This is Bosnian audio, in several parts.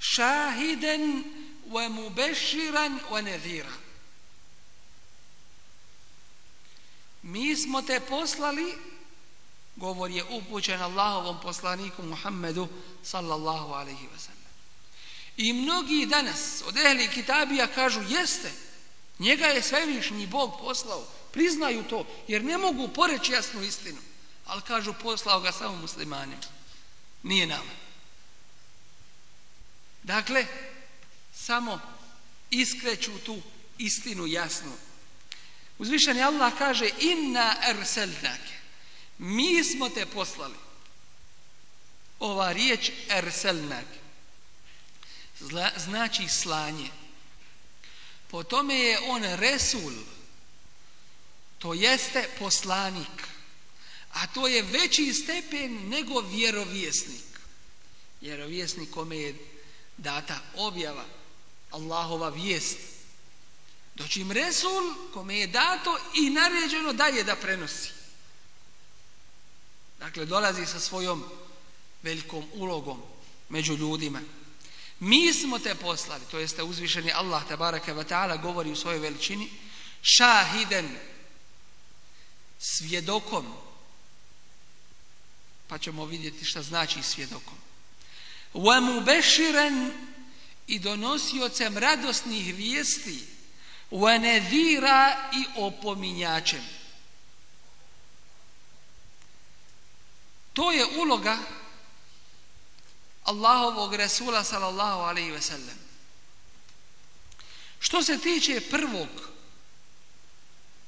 shahidan wa mubashiran wa nadhira Mi smo te poslali, govor je upućen Allahovom poslaniku Muhammedu sallallahu alaihi wa I mnogi danas od ehli kitabija kažu jeste, njega je svevišnji Bog poslao, priznaju to jer ne mogu poreći jasnu istinu. Ali kažu poslao ga samo muslimanima nije nama. Dakle, samo iskreću tu istinu jasnu. Uzvišeni Allah kaže inna erselnake, mi smo te poslali. Ova riječ erselnake znači slanje. Po tome je on resul, to jeste poslanik a to je veći stepen nego vjerovjesnik. Vjerovjesnik kome je data objava, Allahova vijest. Dočim Resul kome je dato i naređeno dalje da prenosi. Dakle, dolazi sa svojom velikom ulogom među ljudima. Mi smo te poslali, to jeste uzvišeni Allah tabaraka wa ta'ala govori u svojoj veličini, šahiden, svjedokom, pa ćemo vidjeti šta znači svjedokom. beširen i donosiocem radosnih vijesti vira i opominjačem. To je uloga Allahovog Resula sallallahu alaihi ve sellem. Što se tiče prvog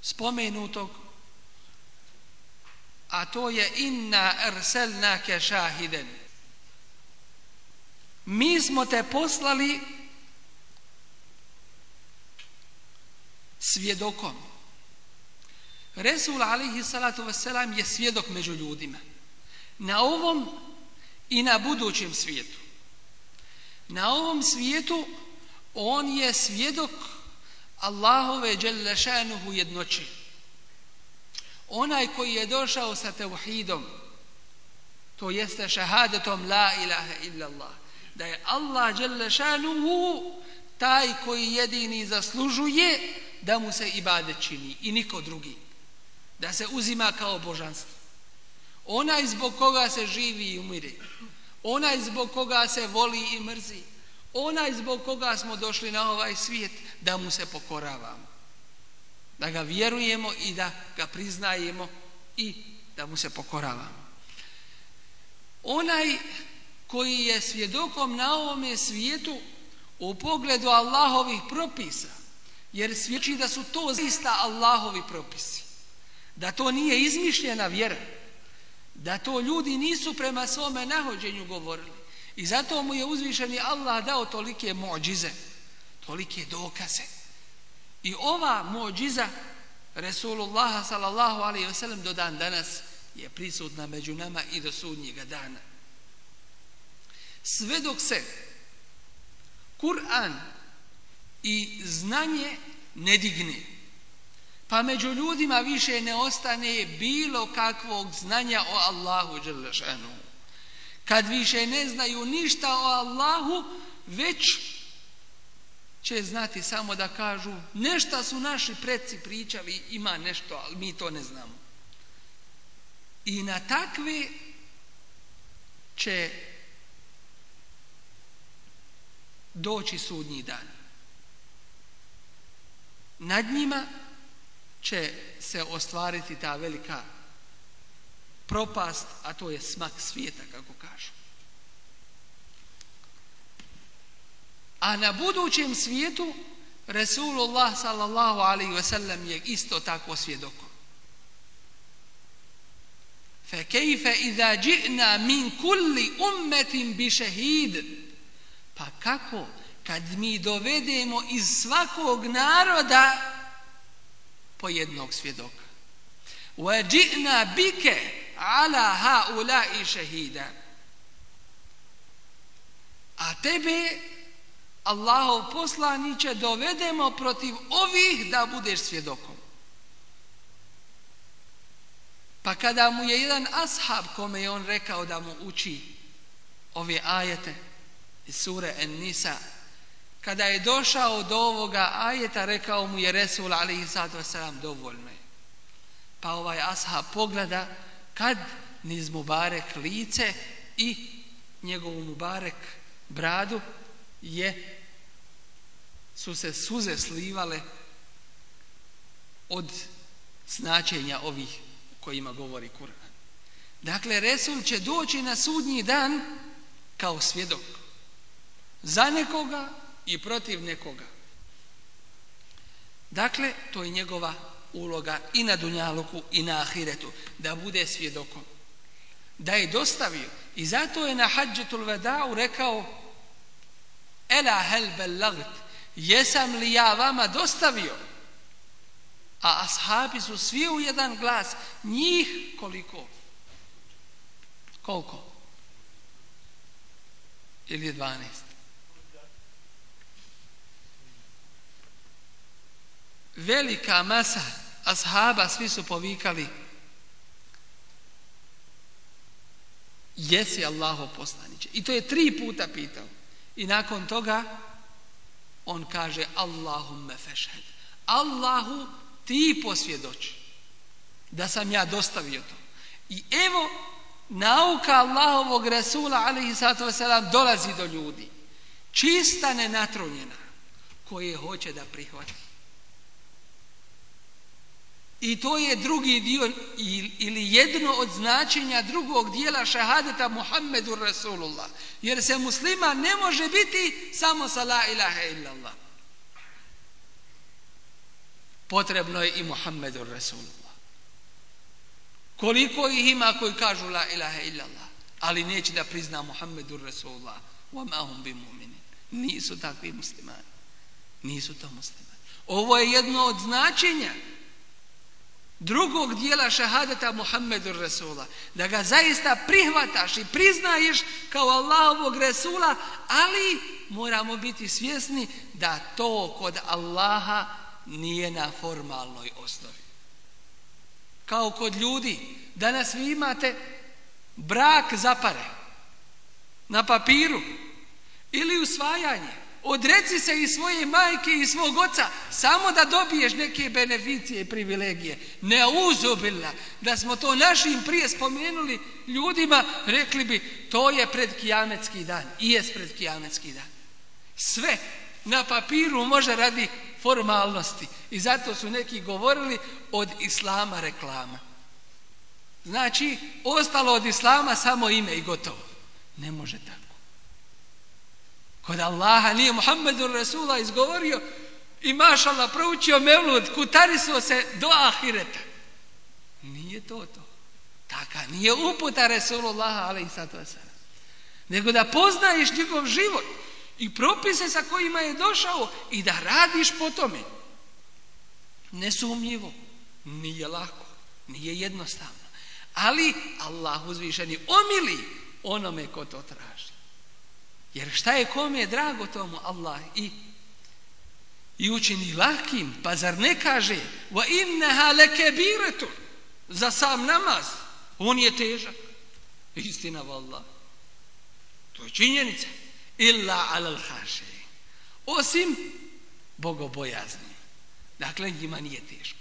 spomenutog a to je inna arsalnaka šahiden. Mi smo te poslali svjedokom. Resul alihi salatu wasalam je svjedok među ljudima. Na ovom i na budućem svijetu. Na ovom svijetu on je svjedok Allahove jednoći. Onaj koji je došao sa tevhidom, to jeste šahadetom la ilaha illallah, da je Allah šanuhu taj koji jedini zaslužuje da mu se ibadet čini i niko drugi. Da se uzima kao božanstvo. Onaj zbog koga se živi i umiri. Onaj zbog koga se voli i mrzi. Onaj zbog koga smo došli na ovaj svijet da mu se pokoravamo da ga vjerujemo i da ga priznajemo i da mu se pokoravamo. Onaj koji je svjedokom na ovome svijetu u pogledu Allahovih propisa jer svjeći da su to zaista Allahovi propisi, da to nije izmišljena vjera, da to ljudi nisu prema svome nahođenju govorili i zato mu je uzvišeni Allah dao tolike mođize, tolike dokaze. I ova mođiza Resulullaha sallallahu alaihi ve sellem do dan danas je prisutna među nama i do sudnjega dana. Sve dok se Kur'an i znanje ne digne, pa među ljudima više ne ostane bilo kakvog znanja o Allahu Đelešanu. Kad više ne znaju ništa o Allahu, već će znati samo da kažu nešta su naši preci pričali, ima nešto, ali mi to ne znamo. I na takvi će doći sudnji dan. Nad njima će se ostvariti ta velika propast, a to je smak svijeta kako A na budućem svijetu Resulullah sallallahu alaihi sellem je isto tako kejfe iza dži'na min kulli ummetin bi šehid? Pa kako kad mi dovedemo iz svakog naroda po jednog svjedoka. وَجِئْنَا bike عَلَى i šehida. A tebe Allahov poslaniće dovedemo protiv ovih da budeš svjedokom. Pa kada mu je jedan ashab kome je on rekao da mu uči ove ajete iz sure En-Nisa, kada je došao do ovoga ajeta rekao mu je Resul alaihi sallatu wasalam dovoljno je. Pa ovaj ashab pogleda kad niz barek lice i njegovu barek bradu je su se suze slivale od značenja ovih kojima govori Kur'an. Dakle, Resul će doći na sudnji dan kao svjedok za nekoga i protiv nekoga. Dakle, to je njegova uloga i na dunjaluku i na ahiretu da bude svjedokom, da je dostavio. I zato je na Hadžetul Vedau rekao Ela hel belagt. Jesam li ja vama dostavio? A ashabi su svi u jedan glas. Njih koliko? Koliko? Ili je Velika masa ashaba svi su povikali Jesi Allaho poslaniće. I to je tri puta pitao. I nakon toga on kaže me fešhed. Allahu ti posvjedoči da sam ja dostavio to. I evo nauka Allahovog Rasula alaihi wasalam, dolazi do ljudi. Čista nenatronjena koje hoće da prihvati. I to je drugi dio ili jedno od značenja drugog dijela šahadeta Muhammedu Rasulullah. Jer se muslima ne može biti samo sa la ilaha illallah. Potrebno je i Muhammedu Rasulullah. Koliko ih ima koji kažu la ilaha illallah, ali neće da prizna Muhammedu Rasulullah. Wa mahum bi mu'mini. Nisu takvi muslimani. Nisu to muslimani. Ovo je jedno od značenja drugog dijela šahadeta Muhammedu Resula. Da ga zaista prihvataš i priznaješ kao Allahovog Resula, ali moramo biti svjesni da to kod Allaha nije na formalnoj osnovi. Kao kod ljudi. Danas vi imate brak zapare na papiru ili usvajanje odreci se i svoje majke i svog oca samo da dobiješ neke beneficije i privilegije. Ne Da smo to našim prije spomenuli ljudima rekli bi to je pred kijametski dan i jest pred kijametski dan. Sve na papiru može radi formalnosti i zato su neki govorili od islama reklama. Znači ostalo od islama samo ime i gotovo. Ne može tako kod Allaha nije Muhammedun Rasula izgovorio i mašala proučio mevlud, kutariso se do ahireta. Nije to to. Taka nije uputa Resulullaha ali i Nego da poznaješ njegov život i propise sa kojima je došao i da radiš po tome. Nesumnjivo. Nije lako. Nije jednostavno. Ali Allah uzvišeni omili onome ko to traži. Jer šta je kome drago tomu Allah i i učini lakim, pa zar ne kaže wa leke biretu za sam namaz, on je težak. Istina vallah. To je činjenica. Illa alal haše. Osim bogobojazni. Dakle, njima nije teško.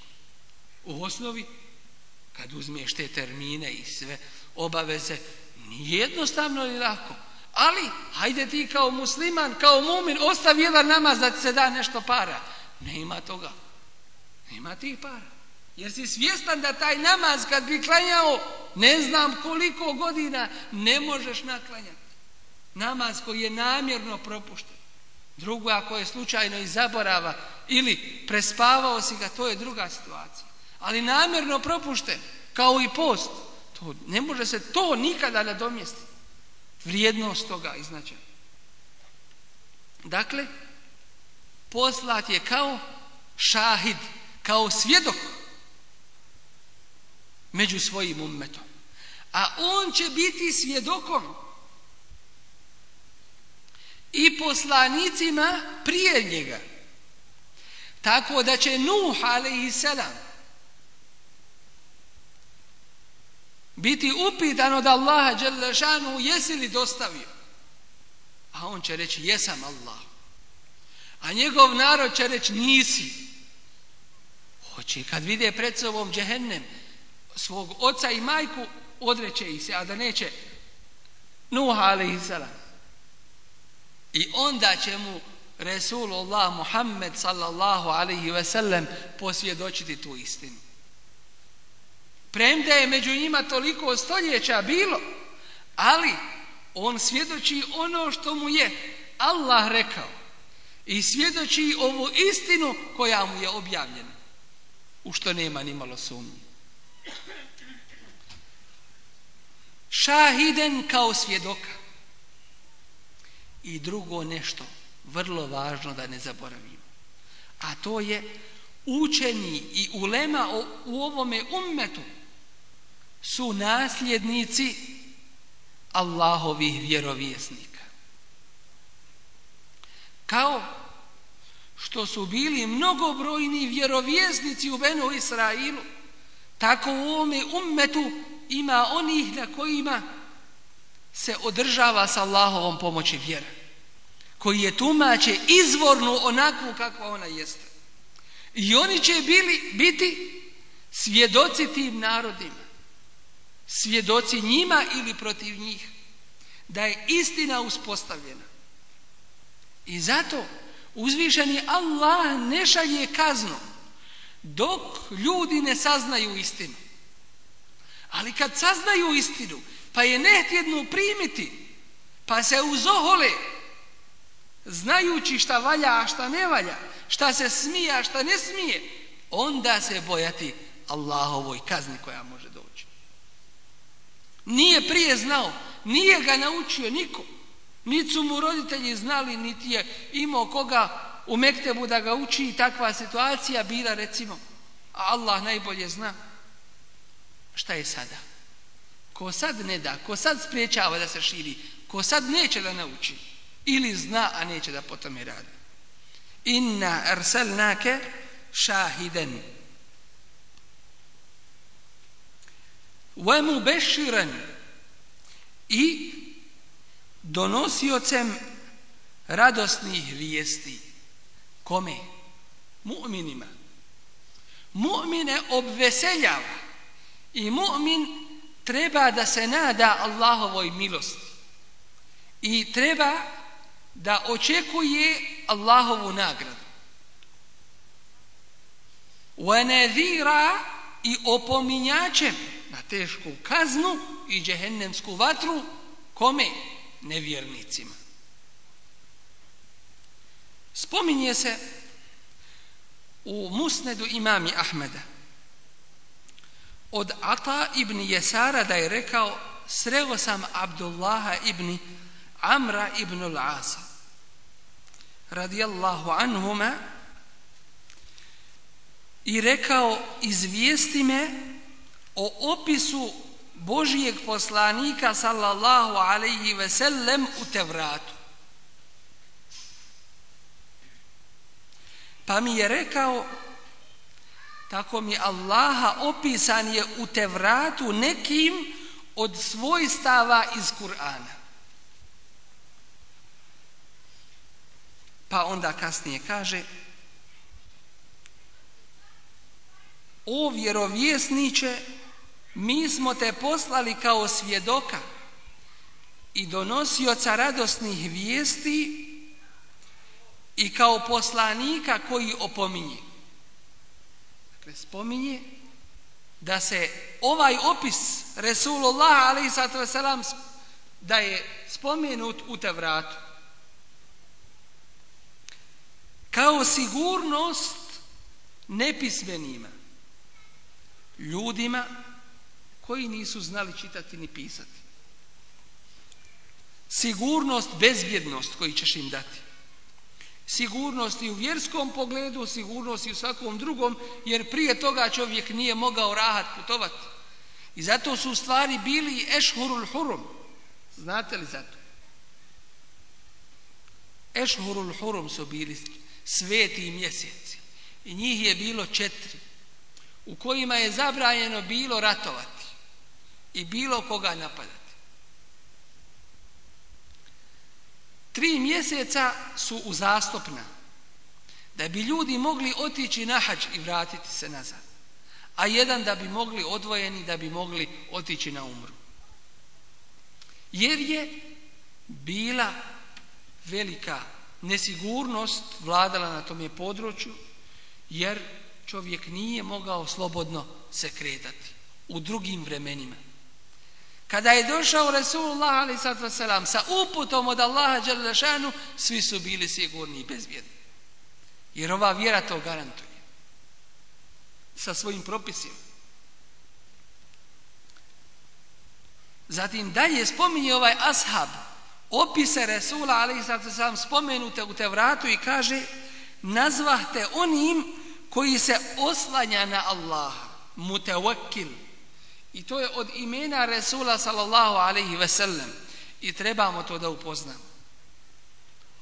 U osnovi, kad uzmeš te termine i sve obaveze, nije jednostavno i lako. Ali, hajde ti kao musliman, kao mumin, ostavi jedan namaz da ti se da nešto para. Ne ima toga. Nema tih para. Jer si svjestan da taj namaz kad bi klanjao ne znam koliko godina ne možeš naklanjati. Namaz koji je namjerno propušten. Drugo, ako je slučajno i zaborava ili prespavao si ga, to je druga situacija. Ali namjerno propušten, kao i post, to, ne može se to nikada nadomjestiti vrijednost toga i Dakle, poslat je kao šahid, kao svjedok među svojim ummetom. A on će biti svjedokom i poslanicima prije njega. Tako da će Nuh a.s. biti upitan od Allaha Đelešanu jesi li dostavio? A on će reći jesam Allah. A njegov narod će reći nisi. Hoće kad vide pred sobom džehennem svog oca i majku odreće ih se, a da neće Nuha alaihissalam. I onda će mu Resulullah Muhammed sallallahu alaihi ve sellem posvjedočiti tu istinu. Premda je među njima toliko stoljeća bilo, ali on svjedoči ono što mu je Allah rekao i svjedoči ovu istinu koja mu je objavljena, u što nema nimalo sumnje. Šahiden kao svjedoka. I drugo nešto, vrlo važno da ne zaboravimo. A to je učeni i ulema u ovome ummetu su nasljednici Allahovih vjerovjesnika. Kao što su bili mnogobrojni vjerovjesnici u Benu Israilu, tako u ovome ummetu ima onih na kojima se održava s Allahovom pomoći vjera, koji je tumače izvornu onakvu kakva ona jeste. I oni će bili, biti svjedoci tim narodima svjedoci njima ili protiv njih da je istina uspostavljena. I zato uzvišeni Allah ne šalje kaznu dok ljudi ne saznaju istinu. Ali kad saznaju istinu pa je nehtjedno primiti pa se uzohole znajući šta valja, a šta ne valja, šta se smije, a šta ne smije, onda se bojati Allahovoj kazni koja može nije prije znao, nije ga naučio niko. Niti su mu roditelji znali niti je imao koga u Mektebu da ga uči i takva situacija bila recimo. A Allah najbolje zna šta je sada. Ko sad ne da, ko sad spriječava da se širi, ko sad neće da nauči ili zna a neće da po tome radi. Inna arsalnake šahiden. وَمُبَشِّرًا i donosiocem radosnih vijesti. Kome? Mu'minima. Mu'mine obveseljava i mu'min treba da se nada Allahovoj milosti i treba da očekuje Allahovu nagradu. وَنَذِيرًا i opominjačem tešku kaznu i džehennemsku vatru. Kome? Nevjernicima. Spominje se u Musnedu imami Ahmeda od Ata ibn Jesara da je rekao sreo sam Abdullaha ibn Amra ibn al-Asa radijallahu anhuma i rekao izvijesti me o opisu Božijeg poslanika sallallahu alaihi ve sellem u Tevratu. Pa mi je rekao, tako mi Allaha opisan je u Tevratu nekim od svojstava iz Kur'ana. Pa onda kasnije kaže, o vjerovjesniče, mi smo te poslali kao svjedoka i donosioca radosnih vijesti i kao poslanika koji opominje. Dakle, spominje da se ovaj opis Resulullah a.s. da je spomenut u te vratu kao sigurnost nepismenima, ljudima koji nisu znali čitati ni pisati. Sigurnost, bezbjednost koji ćeš im dati. Sigurnost i u vjerskom pogledu, sigurnost i u svakom drugom jer prije toga čovjek nije mogao rahat putovati. I zato su stvari bili ešhurul hurum. Znate li zato? Ešhurul hurum su bili sveti mjeseci i njih je bilo četiri u kojima je zabranjeno bilo ratovati i bilo koga napadati. Tri mjeseca su uzastopna da bi ljudi mogli otići na i vratiti se nazad, a jedan da bi mogli odvojeni da bi mogli otići na umru jer je bila velika nesigurnost vladala na tom je području jer čovjek nije mogao slobodno se kretati u drugim vremenima. Kada je došao Rasulullah a.s. sa uputom od Allaha Đalešanu, svi su bili sigurni i bezbjedni. Jer ova vjera to garantuje. Sa svojim propisima. Zatim dalje spominje ovaj ashab opise Resula sam spomenute u Tevratu i kaže nazvahte onim koji se oslanja na Allaha, mutevakil, i to je od imena Resula sallallahu alaihi sellem. i trebamo to da upoznamo.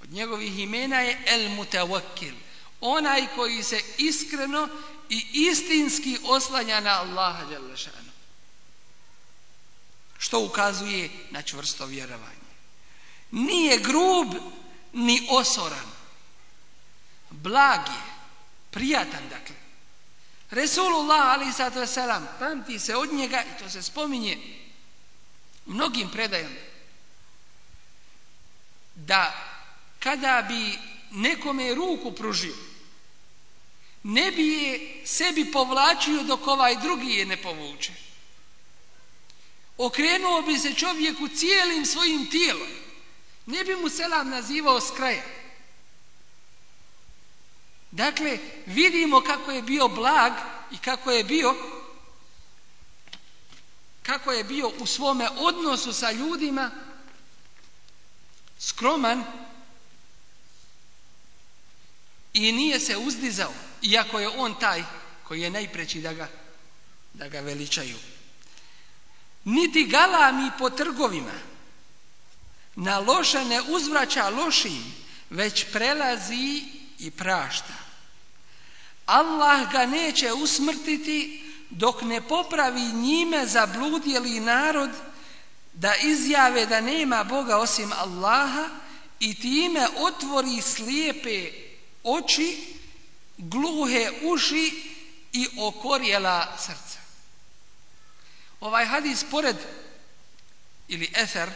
Od njegovih imena je El Mutawakil, onaj koji se iskreno i istinski oslanja na Allaha Što ukazuje na čvrsto vjerovanje. Nije grub ni osoran. Blag je, prijatan dakle. Resulullah ali sallatu selam pamti se od njega i to se spominje mnogim predajama da kada bi nekome ruku pružio ne bi je sebi povlačio dok ovaj drugi je ne povuče. Okrenuo bi se čovjeku cijelim svojim tijelom, ne bi mu selam nazivao s kraja Dakle, vidimo kako je bio blag i kako je bio kako je bio u svome odnosu sa ljudima skroman i nije se uzdizao iako je on taj koji je najpreći da ga veličaju. Niti galami po trgovima, na loše ne uzvraća lošim, već prelazi i prašta. Allah ga neće usmrtiti dok ne popravi njime zabludjeli narod da izjave da nema Boga osim Allaha i time otvori slijepe oči, gluhe uši i okorjela srca. Ovaj hadis pored, ili eser,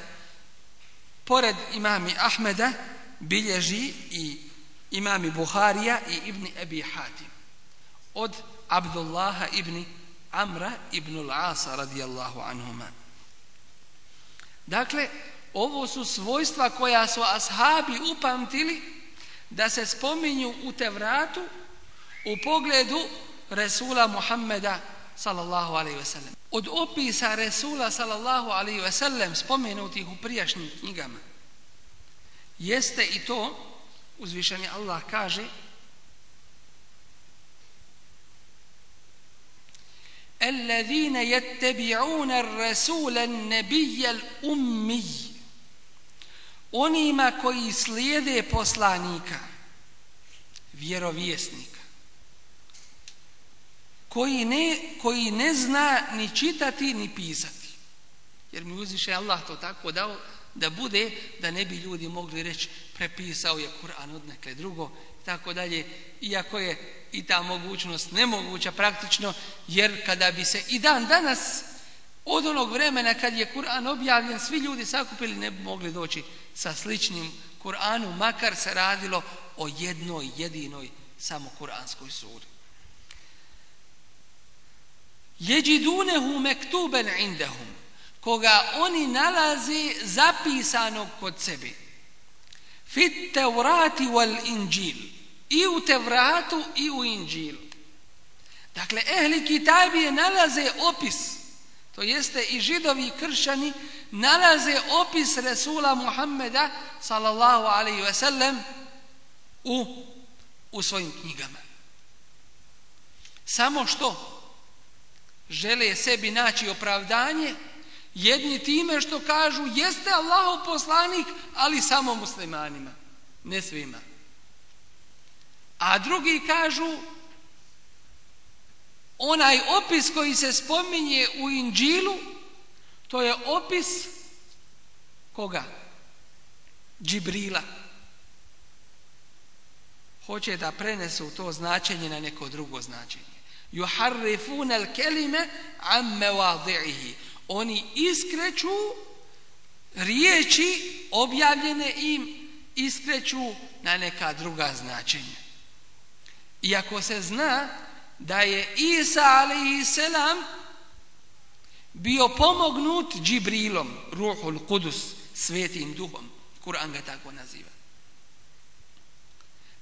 pored imami Ahmeda bilježi i imami Buharija i Ibni Ebi Hatim od Abdullaha ibn Amra ibn Asa radijallahu anhuma. Dakle, ovo su svojstva koja su ashabi upamtili da se spominju u Tevratu u pogledu Resula Muhammeda sallallahu alaihi ve sellem. Od opisa Resula sallallahu alaihi ve sellem spomenutih u prijašnjim knjigama jeste i to uzvišeni Allah kaže الذين يتبعون الرسول النبي الأمي onima koji slijede poslanika vjerovjesnika koji ne, koji ne zna ni čitati ni pisati jer mi uziše Allah to tako dao da bude da ne bi ljudi mogli reći prepisao je Kur'an od drugo tako dalje, iako je i ta mogućnost nemoguća praktično jer kada bi se i dan danas od onog vremena kad je Kur'an objavljen svi ljudi sakupili ne bi mogli doći sa sličnim Kur'anu, makar se radilo o jednoj jedinoj samo kuranskoj suri. Jeđidunehu mektuben indahum koga oni nalazi zapisanog kod sebi. Fit tevrati wal inđil. I u Tevratu i u Inđilu. Dakle, ehli Kitabije nalaze opis, to jeste i židovi i kršćani nalaze opis Resula Muhammeda sallallahu alaihi ve u, u svojim knjigama. Samo što žele sebi naći opravdanje Jedni time što kažu jeste Allahov poslanik ali samo muslimanima, ne svima. A drugi kažu onaj opis koji se spominje u Inđilu to je opis koga? Džibrila. Hoće da prenesu to značenje na neko drugo značenje. Juharrifun al kelime Amme wadi'ihi oni iskreću riječi objavljene im iskreću na neka druga značenja. Iako se zna da je Isa Selam bio pomognut Džibrilom, Ruhul Kudus, svetim duhom. Kur'an ga tako naziva.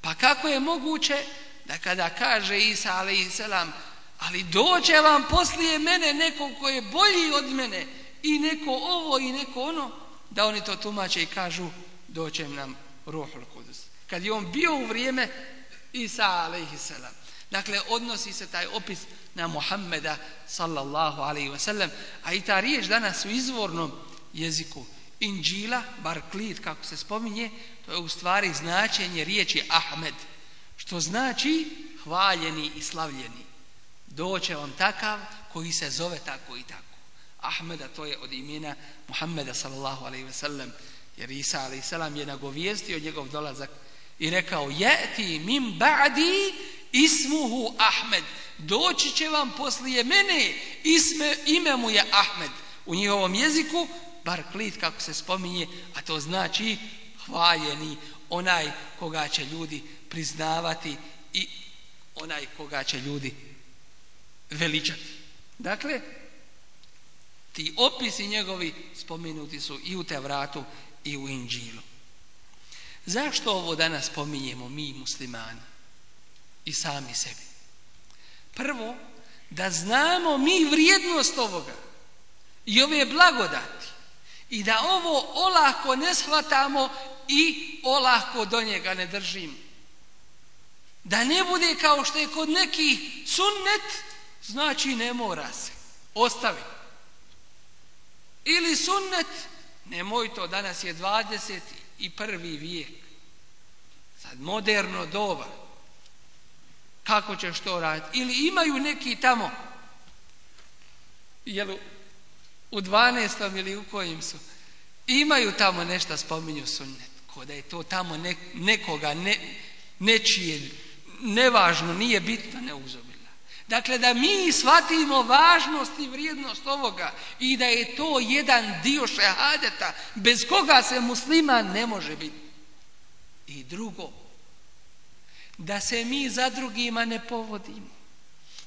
Pa kako je moguće da kada kaže Isa Selam, ali doće vam poslije mene neko tko je bolji od mene i neko ovo i neko ono da oni to tumače i kažu doće nam Ruhul Kudus. Kad je on bio u vrijeme Isa salam. Dakle, odnosi se taj opis na Muhammeda sallallahu alaihi wasallam, a i ta riječ danas u izvornom jeziku Inđila, bar kako se spominje, to je u stvari značenje riječi Ahmed, što znači hvaljeni i slavljeni doće vam takav koji se zove tako i tako. Ahmeda to je od imena Muhammeda sallallahu alaihi ve sellem. Jer Isa alaihi selam je nagovijestio njegov dolazak i rekao jeti mim ba'di ismuhu Ahmed. Doći će vam poslije mene, Isme, ime mu je Ahmed. U njihovom jeziku, bar klit kako se spominje, a to znači hvaljeni, onaj koga će ljudi priznavati i onaj koga će ljudi veličati. Dakle, ti opisi njegovi spomenuti su i u Tevratu i u Inđilu. Zašto ovo danas spominjemo mi muslimani i sami sebi? Prvo, da znamo mi vrijednost ovoga i ove blagodati i da ovo olako ne shvatamo i olako do njega ne držimo. Da ne bude kao što je kod nekih sunnet Znači ne mora se, ostavi. Ili sunnet, nemoj to danas je 21. vijek, sad moderno doba, kako ćeš to raditi? Ili imaju neki tamo jel u 12. ili u kojim su, imaju tamo nešto spominju sunnet, ko da je to tamo nekoga, nečije, nevažno, nije bitno, ne uzom. Dakle, da mi shvatimo važnost i vrijednost ovoga i da je to jedan dio šehadeta bez koga se musliman ne može biti. I drugo, da se mi za drugima ne povodimo.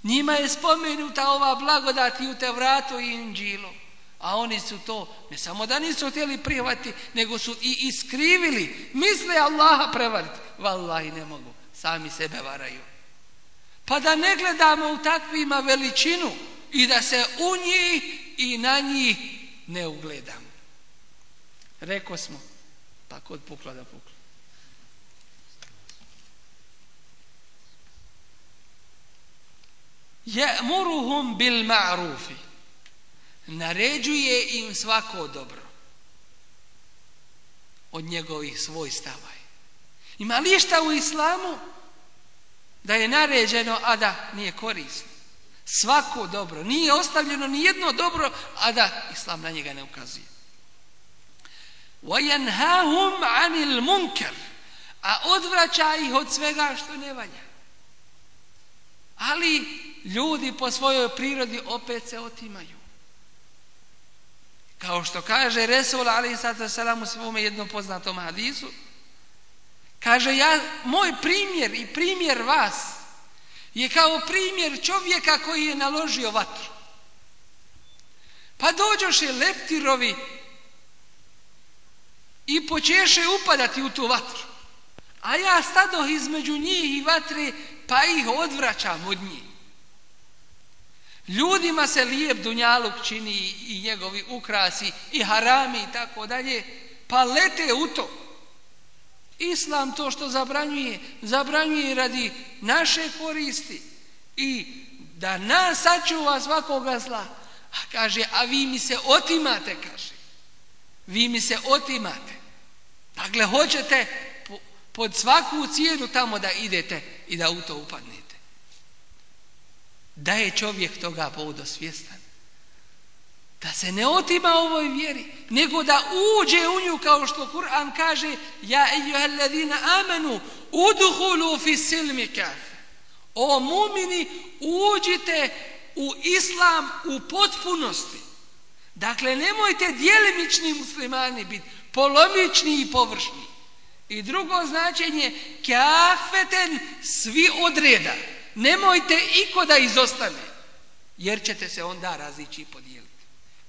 Njima je spomenuta ova blagodat i u Tevratu i Inđilu. A oni su to ne samo da nisu htjeli prijevati, nego su i iskrivili. Misle Allaha prevariti. i ne mogu, sami sebe varaju pa da ne gledamo u takvima veličinu i da se u njih i na njih ne ugledamo. smo pa kod pukla da pukla. muruhum bil ma'rufi. Naređuje im svako dobro. Od njegovih svojstava. Ima li išta u islamu da je naređeno a da nije korisno. Svako dobro, nije ostavljeno ni jedno dobro a da Islam na njega ne ukazuje. وَيَنْهَاهُمْ عَنِ الْمُنْكَرِ A odvraća ih od svega što ne valja. Ali ljudi po svojoj prirodi opet se otimaju. Kao što kaže Resul ali sada u svome jednom poznatom hadisu Kaže, ja, moj primjer i primjer vas je kao primjer čovjeka koji je naložio vatru. Pa dođoše leptirovi i počeše upadati u tu vatru. A ja stadoh između njih i vatre, pa ih odvraćam od njih. Ljudima se lijep dunjaluk čini i njegovi ukrasi i harami i tako dalje, pa lete u to. Islam to što zabranjuje, zabranjuje radi naše koristi i da nas sačuva svakoga zla. A kaže, a vi mi se otimate, kaže. Vi mi se otimate. Dakle, hoćete pod svaku cijenu tamo da idete i da u to upadnete. Da je čovjek toga povodosvjestan da se ne otima ovoj vjeri nego da uđe u nju kao što Kur'an kaže Ja ejuhellezina amenu, u fi silmi O mumini uđite u islam u potpunosti. Dakle, nemojte dijelimični muslimani biti, polomični i površni. I drugo značenje, kafeten svi odreda. Nemojte iko da izostane, jer ćete se onda razići i podijeliti.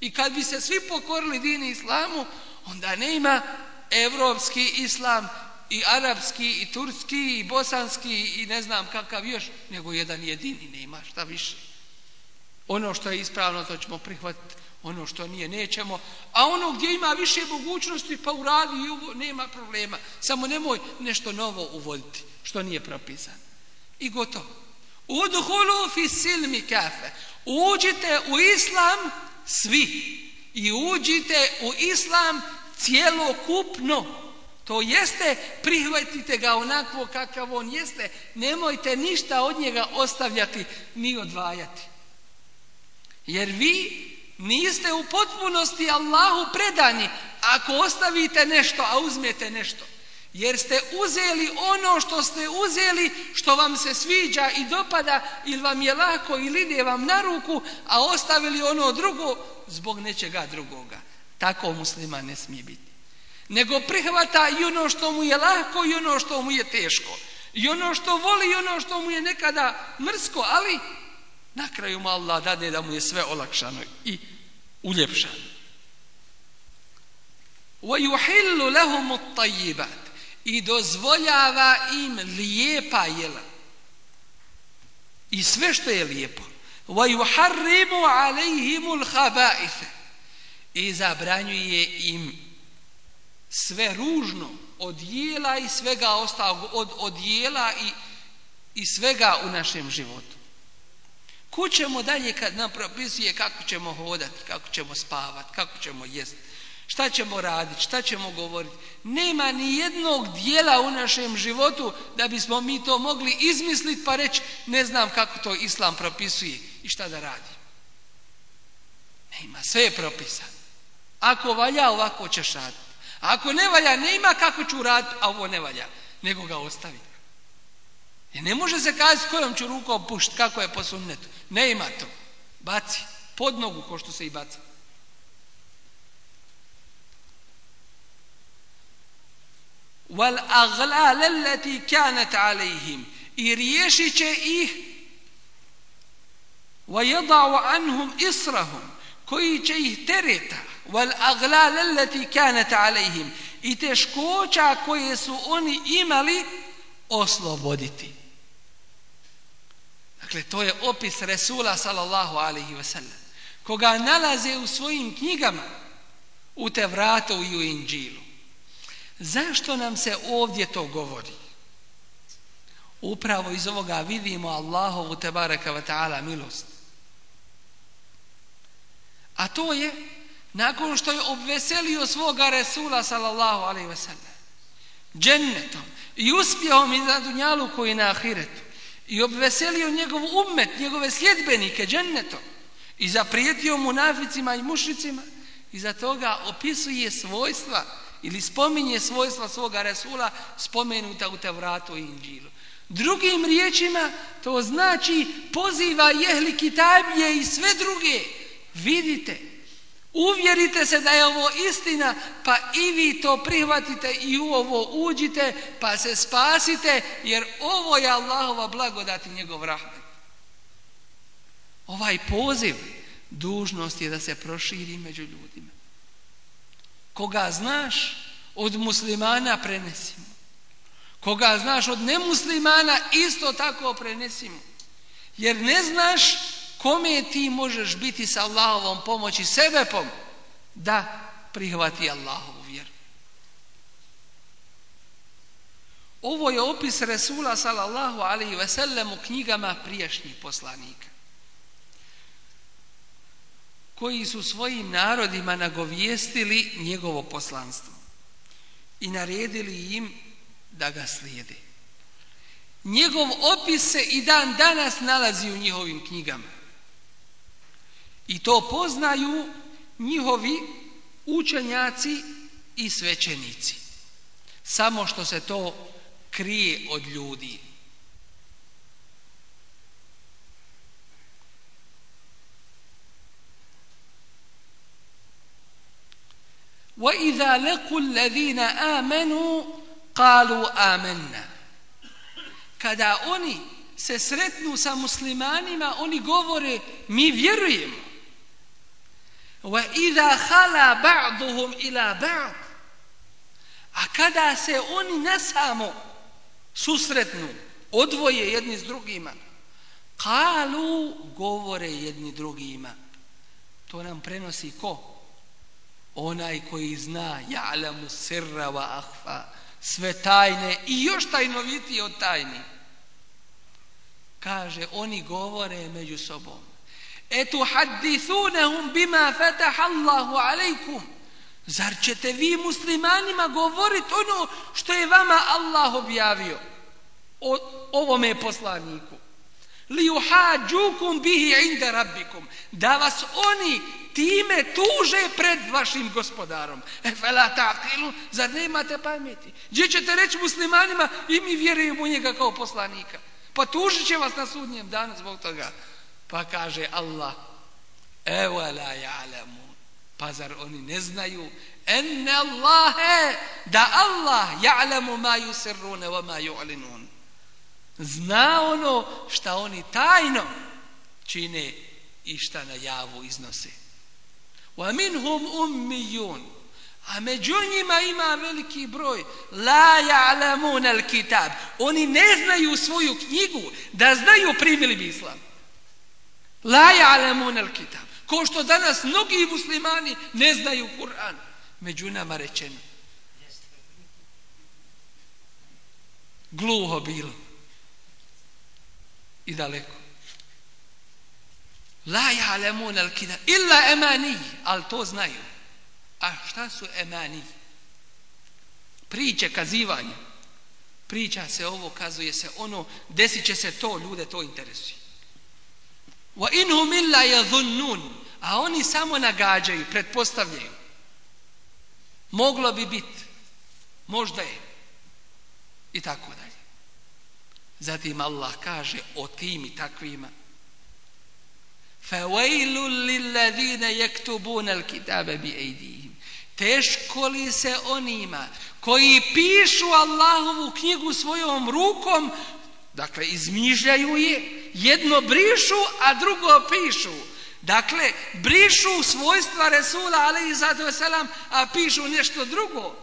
I kad bi se svi pokorili dini islamu onda nema europski islam i arapski i turski i bosanski i ne znam kakav još nego jedan jedini nema šta više. Ono što je ispravno to ćemo prihvatiti, ono što nije nećemo, a ono gdje ima više mogućnosti pa uradi i nema problema. Samo nemoj nešto novo uvoditi što nije propisano. I gotovo. Udhulu fi silmi kafe. Uđite u islam svi i uđite u islam cjelokupno. To jeste prihvatite ga onakvo kakav on jeste, nemojte ništa od njega ostavljati ni odvajati. Jer vi niste u potpunosti Allahu predani ako ostavite nešto, a uzmete nešto jer ste uzeli ono što ste uzeli, što vam se sviđa i dopada ili vam je lako ili ide vam na ruku, a ostavili ono drugo zbog nečega drugoga. Tako muslima ne smije biti. Nego prihvata i ono što mu je lako i ono što mu je teško. I ono što voli i ono što mu je nekada mrsko, ali na kraju mu Allah dade da mu je sve olakšano i uljepšano. وَيُحِلُّ لَهُمُ الطَّيِّبَةِ i dozvoljava im lijepa jela i sve što je lijepo. وَيُحَرِّمُ عَلَيْهِمُ الْحَبَائِثَ I zabranjuje im sve ružno od jela i svega ostalog, od odjela i, i svega u našem životu. Kućemo ćemo dalje kad nam propisuje kako ćemo hodati, kako ćemo spavati, kako ćemo jesti, Šta ćemo raditi, šta ćemo govoriti? Nema ni jednog dijela u našem životu da bismo mi to mogli izmisliti pa reći ne znam kako to Islam propisuje i šta da radi. Nema, sve je propisano. Ako valja ovako ćeš raditi. Ako ne valja, nema kako ću raditi, a ovo ne valja, nego ga ostaviti. Jer ne može se kazati kojom ću rukom pušiti, kako je po sunnetu. Ne ima to. Baci. Pod nogu ko što se i baca. wal agla allati kanat alejhim i riješit će ih وَيَضَعُ anhum israhum, koji će ih tereta wal agla allati kanat alejhim i teškoća koje su oni imali osloboditi. Dakle, to je opis Resula sallallahu alaihi sallam. koga nalaze u svojim knjigama, u Tevratu i u Inđilu. Zašto nam se ovdje to govori? Upravo iz ovoga vidimo Allahovu te wa taala milost. A to je nakon što je obveselio svoga Resula sallallahu alaihi wa džennetom i uspjehom i na dunjalu koji na ahiretu i obveselio njegov umet njegove sljedbenike džennetom i zaprijetio munaficima i i za toga opisuje svojstva ili spominje svojstva svoga Resula spomenuta u Tevratu i Inđilu. Drugim riječima to znači poziva jehli kitablje i sve druge. Vidite, uvjerite se da je ovo istina pa i vi to prihvatite i u ovo uđite pa se spasite jer ovo je Allahova blagodat njegov rahmet. Ovaj poziv dužnost je da se proširi među ljudima. Koga znaš od muslimana prenesimo. Koga znaš od nemuslimana isto tako prenesimo. Jer ne znaš kome ti možeš biti sa Allahovom pomoći sebepom da prihvati Allahovu vjeru. Ovo je opis Resula sallallahu alaihi ve sellem u knjigama prijašnjih poslanika koji su svojim narodima nagovijestili njegovo poslanstvo i naredili im da ga slijede. Njegov opis se i dan danas nalazi u njihovim knjigama. I to poznaju njihovi učenjaci i svećenici. Samo što se to krije od ljudi. وإذا لقوا الذين آمنوا قالوا آمنا kada oni se sretnu sa muslimanima oni govore mi vjerujemo وَإِذَا خَلَا بَعْضُهُمْ ba'duhum ila ba'd a kada se oni nasamo susretnu odvoje jedni s drugima kalu govore jedni drugima to nam prenosi ko Onaj koji zna, ja'lamu sirra wa ahfa, sve tajne i još tajnovitije od tajni. Kaže, oni govore među sobom. Etu hadithunahum bima fatahallahu alaikum. Zar ćete vi muslimanima govoriti ono što je vama Allah objavio o ovome poslaniku? uhađukum bihi inda rabbikum. Da vas oni time tuže pred vašim gospodarom. E, fela taqilu, zar nemate pameti? Gdje ćete reći muslimanima i mi vjerujemo u njega kao poslanika. Pa tužit će vas na sudnjem danu zbog toga. Pa kaže Allah, evo la ja'lamu Pa zar oni ne znaju? Enne Allahe, da Allah ja'lamu ma yusirrune wa ma yu'linun. Zna ono šta oni tajno čine i šta na javu iznose. A među njima ima veliki broj la ya'lamun al-kitab. Oni ne znaju svoju knjigu, da znaju primili bi islam. La ya'lamun al-kitab. Ko što danas mnogi muslimani ne znaju Kur'an. Među nama rečeno. Gluho bilo i daleko. La ja'lamun al kida illa emani, ali to znaju. A šta su emani? Priče, kazivanje. Priča se ovo, kazuje se ono, desit će se to, ljude to interesuje. Wa inhum illa yadhunnun, a oni samo nagađaju, pretpostavljaju. Moglo bi biti, možda je i tako da. Zatim Allah kaže o tim i takvima. فَوَيْلُ لِلَّذِينَ يَكْتُبُونَ الْكِتَابَ Teško li se onima koji pišu Allahovu knjigu svojom rukom, dakle izmišljaju je, jedno brišu, a drugo pišu. Dakle, brišu svojstva Resula, ali i zato a pišu nešto drugo.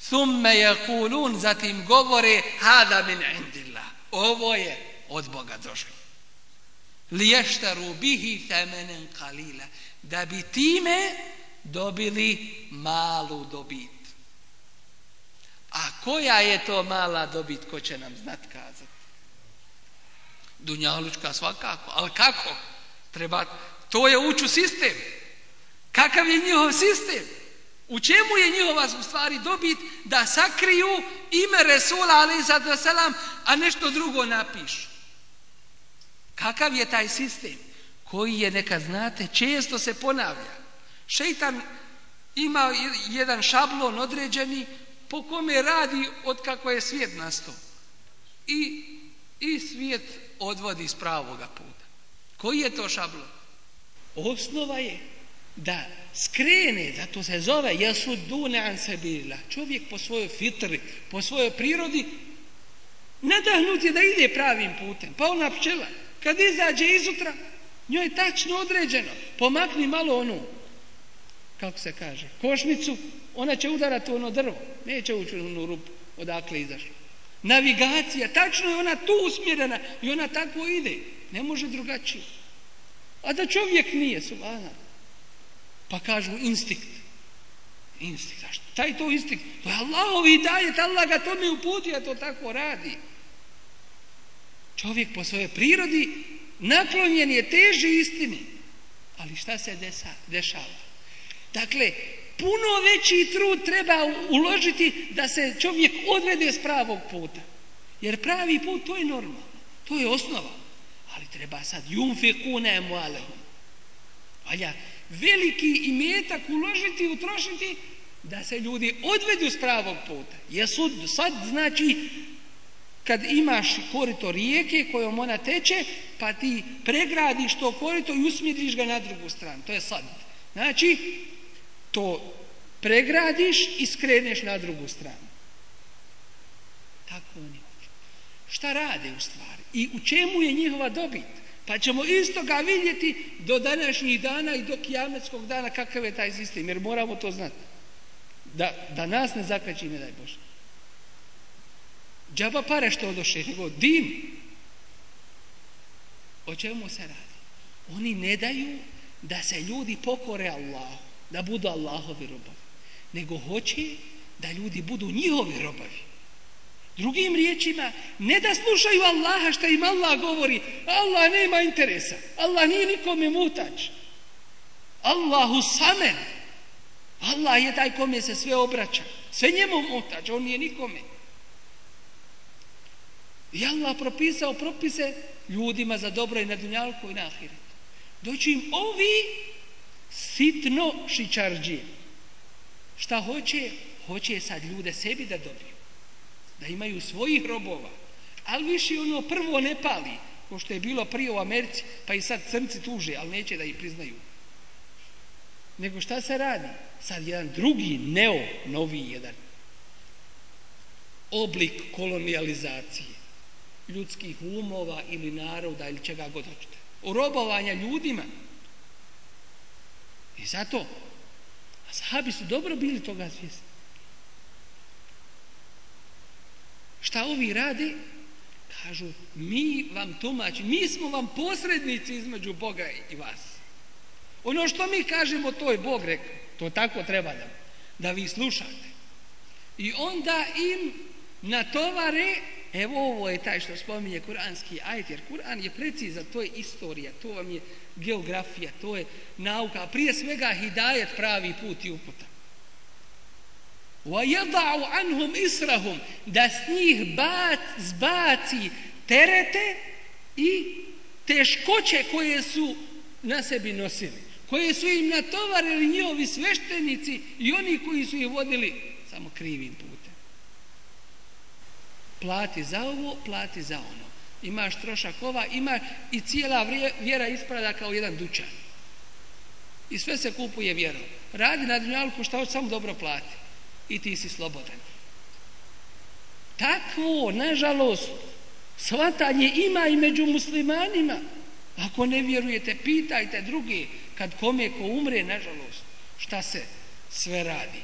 Summe je kulun, zatim govore hada min Ovo je od Boga došlo. Liještaru bihi temenen kalila. Da bi time dobili malu dobit. A koja je to mala dobit, ko će nam znat kazati? Dunjalučka svakako, ali kako? Treba, to je uču sistem. Kakav je njihov sistem? U čemu je njihova ustvari dobit da sakriju ime Resula selam, a nešto drugo napišu? Kakav je taj sistem? Koji je, nekad znate, često se ponavlja. Šeitan ima jedan šablon određeni po kome radi od kako je svijet nastao. I, I svijet odvodi s pravoga puta. Koji je to šablon? Osnova je da skrene, zato se zove su an sebila. Čovjek po svojoj fitri, po svojoj prirodi nadahnut je da ide pravim putem. Pa ona pčela kad izađe izutra njoj je tačno određeno. Pomakni malo onu, kako se kaže, košnicu, ona će udarati ono drvo. Neće ući u onu rupu odakle izašla. Navigacija, tačno je ona tu usmjerena i ona tako ide. Ne može drugačije. A da čovjek nije, subhana. Pa kažu instinkt. Instinkt. A šta je to instinkt? To je Allahovi dajet, Allah ga tome uputio, to tako radi. Čovjek po svojoj prirodi naklonjen je teži istini. Ali šta se desa, dešava? Dakle, puno veći trud treba uložiti da se čovjek odvede s pravog puta. Jer pravi put to je normalno, to je osnova. Ali treba sad mu alehum. Valja veliki imetak uložiti i utrošiti da se ljudi odvedu s pravog puta. Jer sud sad znači kad imaš korito rijeke kojom ona teče pa ti pregradiš to korito i usmjeriš ga na drugu stranu. To je sad. Znači to pregradiš i skreneš na drugu stranu. Tako oni Šta rade u stvari? I u čemu je njihova dobit? Pa ćemo istoga vidjeti do današnjih dana i do kijametskog dana kakav je taj sistem jer moramo to znati da nas ne zakači ne daj Bože. Džaba pare što odoše nego din. O čemu se radi? Oni ne daju da se ljudi pokore Allahu, da budu Allahovi robovi. Nego hoće da ljudi budu njihovi robavi. Drugim riječima, ne da slušaju Allaha što im Allah govori, Allah nema interesa, Allah nije nikome mutač. Allahu samen. Allah je taj kome se sve obraća. Sve njemu mutač, on nije nikome. I Allah propisao propise ljudima za dobro i na dunjalku i na ahiretu. Doći im ovi sitno šičarđije. Šta hoće? Hoće sad ljude sebi da dobiju da imaju svojih robova, ali više ono prvo ne pali Ko što je bilo prije u Americi pa i sad crnci tuže, ali neće da ih priznaju. Nego šta se radi? Sad jedan drugi, neo, novi jedan oblik kolonijalizacije ljudskih umova ili naroda ili čega god hoćete. Robovanja ljudima. I zato sahabi su dobro bili toga svjesni. Šta ovi radi? Kažu, mi vam tumači, mi smo vam posrednici između Boga i vas. Ono što mi kažemo, to je Bog rekao. To tako treba da, da vi slušate. I onda im natovare, evo ovo je taj što spominje kuranski ajter. jer Kur'an je precizan, to je istorija, to vam je geografija, to je nauka, a prije svega hidajet pravi put i uputa. وَيَضَعُ عَنْهُمْ إِسْرَهُمْ Da s njih bat, zbaci terete i teškoće koje su na sebi nosili, koje su im natovarili njihovi sveštenici i oni koji su ih vodili samo krivim putem. Plati za ovo, plati za ono. Imaš trošak ova, ima i cijela vjera isprada kao jedan dućan. I sve se kupuje vjerom. Radi na dunjalku šta hoće, samo dobro plati i ti si slobodan. Takvo, nažalost, shvatanje ima i među muslimanima. Ako ne vjerujete, pitajte druge kad je ko umre, nažalost, šta se sve radi.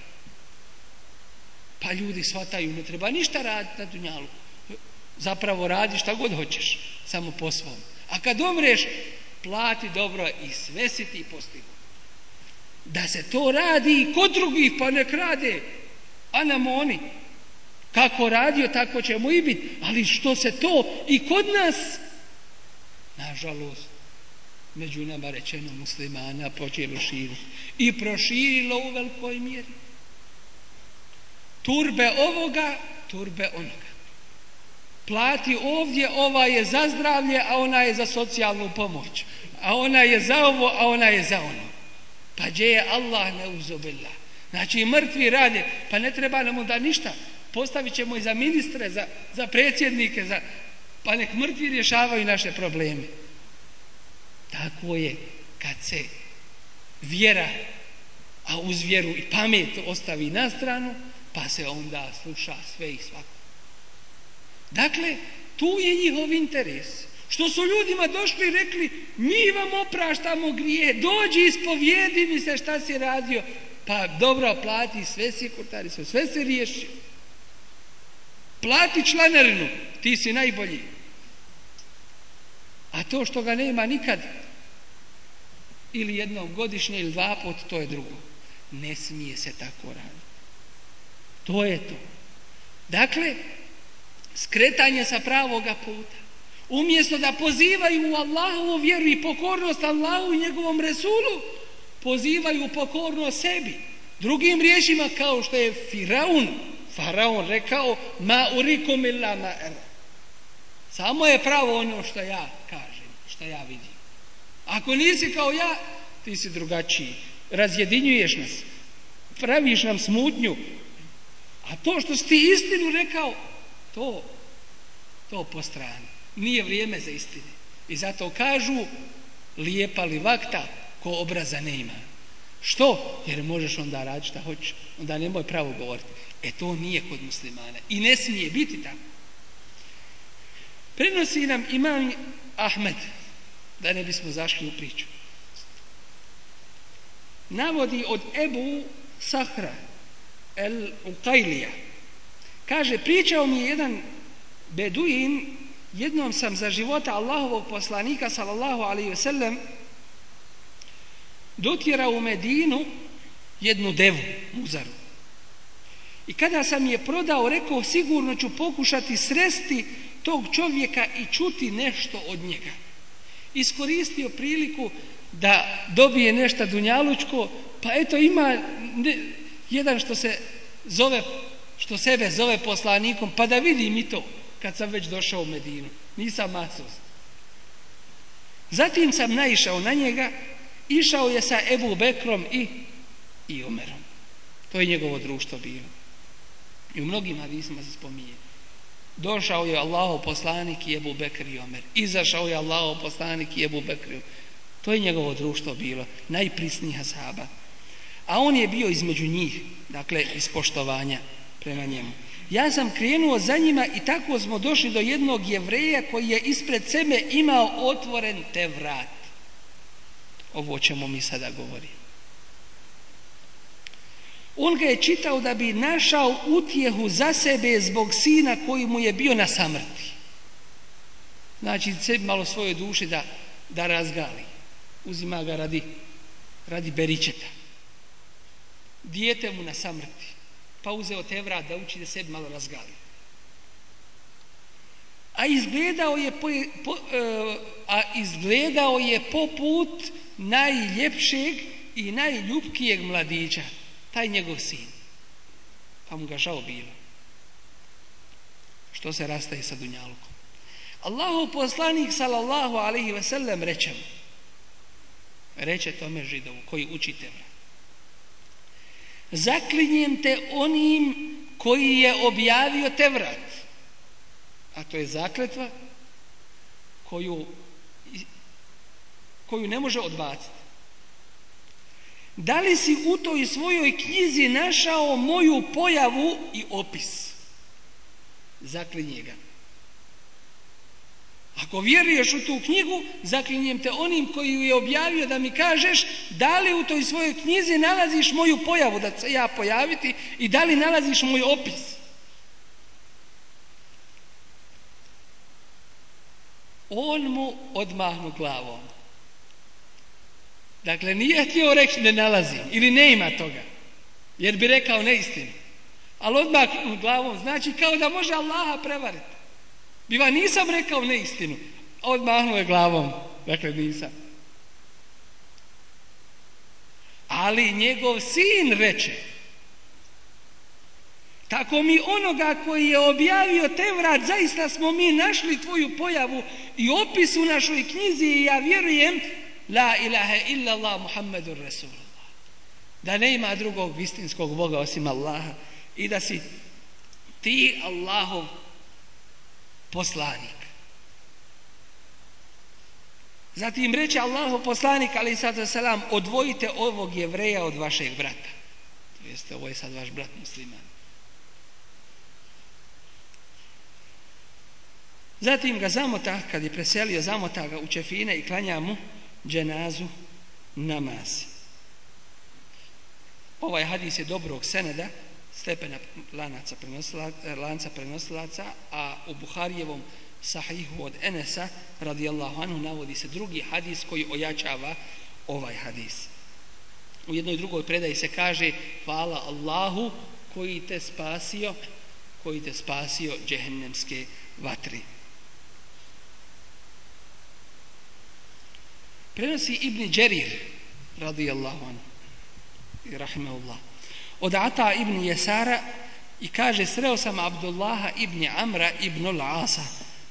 Pa ljudi shvataju, ne treba ništa raditi na dunjalu. Zapravo radi šta god hoćeš, samo po svom. A kad umreš, plati dobro i sve si ti postigu. Da se to radi i kod drugih, pa nek rade anamoni. Kako radio, tako će mu i biti. Ali što se to i kod nas, nažalost, među nama rečeno muslimana počelo širiti. I proširilo u velikoj mjeri. Turbe ovoga, turbe onoga. Plati ovdje, ova je za zdravlje, a ona je za socijalnu pomoć. A ona je za ovo, a ona je za ono. Pa gdje je Allah ne uzobila? Znači i mrtvi rade. Pa ne treba nam onda ništa. Postavit ćemo i za ministre, za predsjednike, pa nek mrtvi rješavaju naše probleme. Tako je kad se vjera, a uz vjeru i pamet ostavi na stranu, pa se onda sluša sve i svako. Dakle, tu je njihov interes. Što su ljudima došli i rekli mi vam opraštamo grije, dođi ispovijedi mi se šta si radio. Pa dobro plati sve kurtari, sve se riješi. Plati članarinu, ti si najbolji. A to što ga nema nikad, ili jednom godišnje ili dva pot, to je drugo. Ne smije se tako raditi. To je to. Dakle, skretanje sa pravoga puta. Umjesto da pozivaju u Allahovu vjeru i pokornost Allahu i njegovom Resulu, pozivaju pokorno sebi. Drugim riječima kao što je Firaun, Faraon rekao ma urikum illa ma Samo je pravo ono što ja kažem, što ja vidim. Ako nisi kao ja, ti si drugačiji. Razjedinjuješ nas. Praviš nam smutnju. A to što si ti istinu rekao, to, to po strani. Nije vrijeme za istine. I zato kažu, lijepa li vakta, ko obraza nema. Što? Jer možeš onda raditi šta hoćeš, onda nemoj pravo govoriti. E to nije kod muslimana i ne smije biti tako. Prenosi nam imam Ahmed, da ne bismo zašli u priču. Navodi od Ebu Sahra, El Uqailija. Kaže, pričao mi je jedan beduin, jednom sam za života Allahovog poslanika, sallallahu alaihi sellem, dotjerao u Medinu jednu devu muzaru. I kada sam je prodao rekao sigurno ću pokušati sresti tog čovjeka i čuti nešto od njega. Iskoristio priliku da dobije nešto dunjalučko, pa eto ima jedan što se zove, što sebe zove poslanikom, pa da vidi i to kad sam već došao u Medinu. Nisam masos. Zatim sam naišao na njega Išao je sa Ebu Bekrom i, i Omerom. To je njegovo društvo bilo. I u mnogima hadisima se spominje. Došao je Allaho poslanik i Ebu Bekr i Omer. Izašao je Allahov poslanik i Ebu Bekr To je njegovo društvo bilo. Najprisnija sahaba. A on je bio između njih. Dakle, iz poštovanja prema njemu. Ja sam krenuo za njima i tako smo došli do jednog jevreja koji je ispred sebe imao otvoren te vrat ovo o čemu mi sada govorimo. On ga je čitao da bi našao utjehu za sebe zbog sina koji mu je bio na samrti. Znači, sebi malo svoje duše da, da razgali. Uzima ga radi, radi beričeta. Dijete mu na samrti. Pa uzeo te vrat da uči da sebi malo razgali. A izgledao je, po, e, a izgledao je poput najljepšeg i najljubkijeg mladića, taj njegov sin. Pa mu ga žao bilo. Što se rastaje sa Dunjalkom. Allahu poslanik sallallahu alaihi ve sellem reče mu, reče tome židovu koji učite me. Zaklinjem te onim koji je objavio te vrat. A to je zakletva koju koju ne može odbaciti. Da li si u toj svojoj knjizi našao moju pojavu i opis? Zaklinje ga. Ako vjeruješ u tu knjigu, zaklinjem te onim koji ju je objavio da mi kažeš da li u toj svojoj knjizi nalaziš moju pojavu da se ja pojaviti i da li nalaziš moj opis. On mu odmahnu glavom. Dakle, nije htio reći ne nalazi ili ima toga. Jer bi rekao neistinu. Ali odmah glavom znači kao da može Allaha prevariti. Biva nisam rekao neistinu. Odmahnuo je glavom. Dakle, nisam. Ali njegov sin reče. Tako mi onoga koji je objavio te vrat, zaista smo mi našli tvoju pojavu i opis u našoj knjizi i ja vjerujem La ilaha illallah Muhammedur Rasulullah. Da nema drugog istinskog Boga osim Allaha i da si ti Allahov poslanik. Zatim reče Allahov poslanik ali sada selam odvojite ovog jevreja od vašeg brata. To jeste ovo je sad vaš brat musliman. Zatim ga zamota, kad je preselio, zamota ga u čefine i klanja mu dženazu namaz. Ovaj hadis je dobrog seneda, stepena lanaca lanca prenosilaca, a u Buharijevom sahihu od Enesa radijallahu anhu navodi se drugi hadis koji ojačava ovaj hadis. U jednoj drugoj predaji se kaže hvala Allahu koji te spasio, koji te spasio džehennemske vatri. Prenosi ibni Đerir, radijallahu anhu, i Allah. od Ata ibn Jesara i kaže sreo sam Abdullaha ibn Amra ibn al radi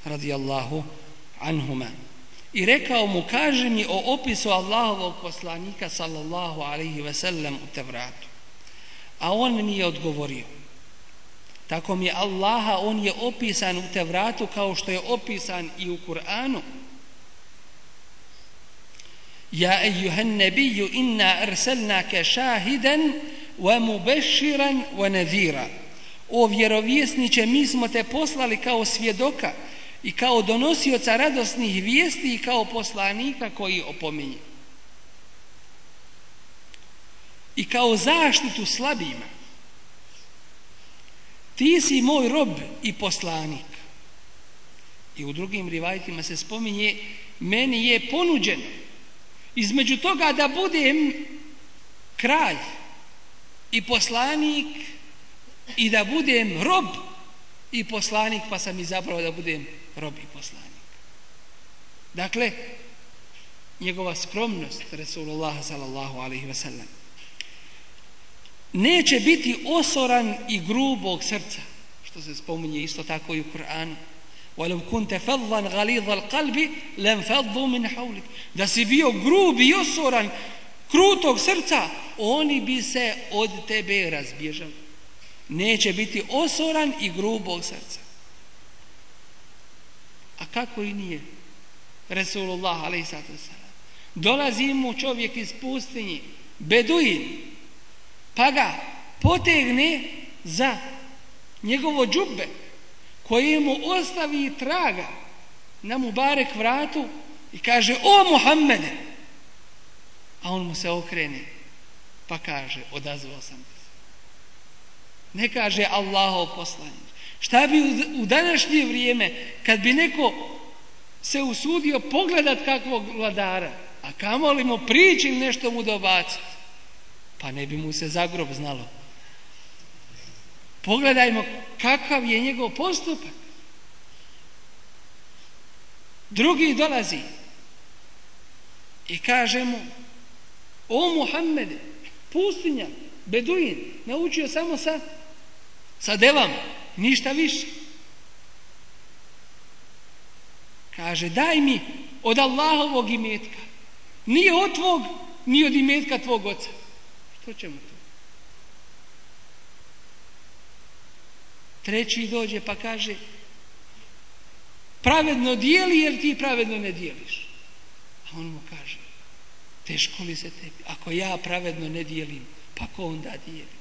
radijallahu anhuma. I rekao mu, kaže mi o opisu Allahovog poslanika, sallallahu alaihi ve sellem, u Tevratu. A on mi je odgovorio. Tako mi je Allaha, on je opisan u Tevratu kao što je opisan i u Kur'anu. يا أيها النبي إنا أرسلناك شاهدا ومبشرا ونذيرا O vjerovjesniće, mi smo te poslali kao svjedoka i kao donosioca radosnih vijesti i kao poslanika koji opominje. I kao zaštitu slabima. Ti si moj rob i poslanik. I u drugim rivajtima se spominje, meni je ponuđeno između toga da budem kralj i poslanik i da budem rob i poslanik pa sam izabrao da budem rob i poslanik. Dakle, njegova skromnost Resulullah sallallahu alaihi ve neće biti osoran i grubog srca što se spominje isto tako i u Kur'anu ولو al qalbi Da si bio grub i osoran, krutog srca, oni bi se od tebe razbježali. Neće biti osoran i grubog srca. A kako i nije? Resulullah a.s. Dolazi mu čovjek iz pustinji, beduin, pa ga potegne za njegovo džube, koji mu ostavi traga na barek vratu i kaže o Muhammede, a on mu se okrene pa kaže odazvao sam se. Ne kaže Allahov poslanje. Šta bi u današnje vrijeme kad bi neko se usudio pogledat kakvog vladara, a kamoli mu pričim nešto mu dobacit? pa ne bi mu se zagrob znalo. Pogledajmo kakav je njegov postupak. Drugi dolazi i kaže mu, o Muhammede, pustinja, beduin, naučio samo sa, sa devama, ništa više. Kaže, daj mi od Allahovog imetka, nije od tvog, ni od imetka tvog oca. Što ćemo to? Treći dođe pa kaže pravedno dijeli jer ti pravedno ne dijeliš. A on mu kaže teško li se tebi, ako ja pravedno ne dijelim, pa ko onda dijeli?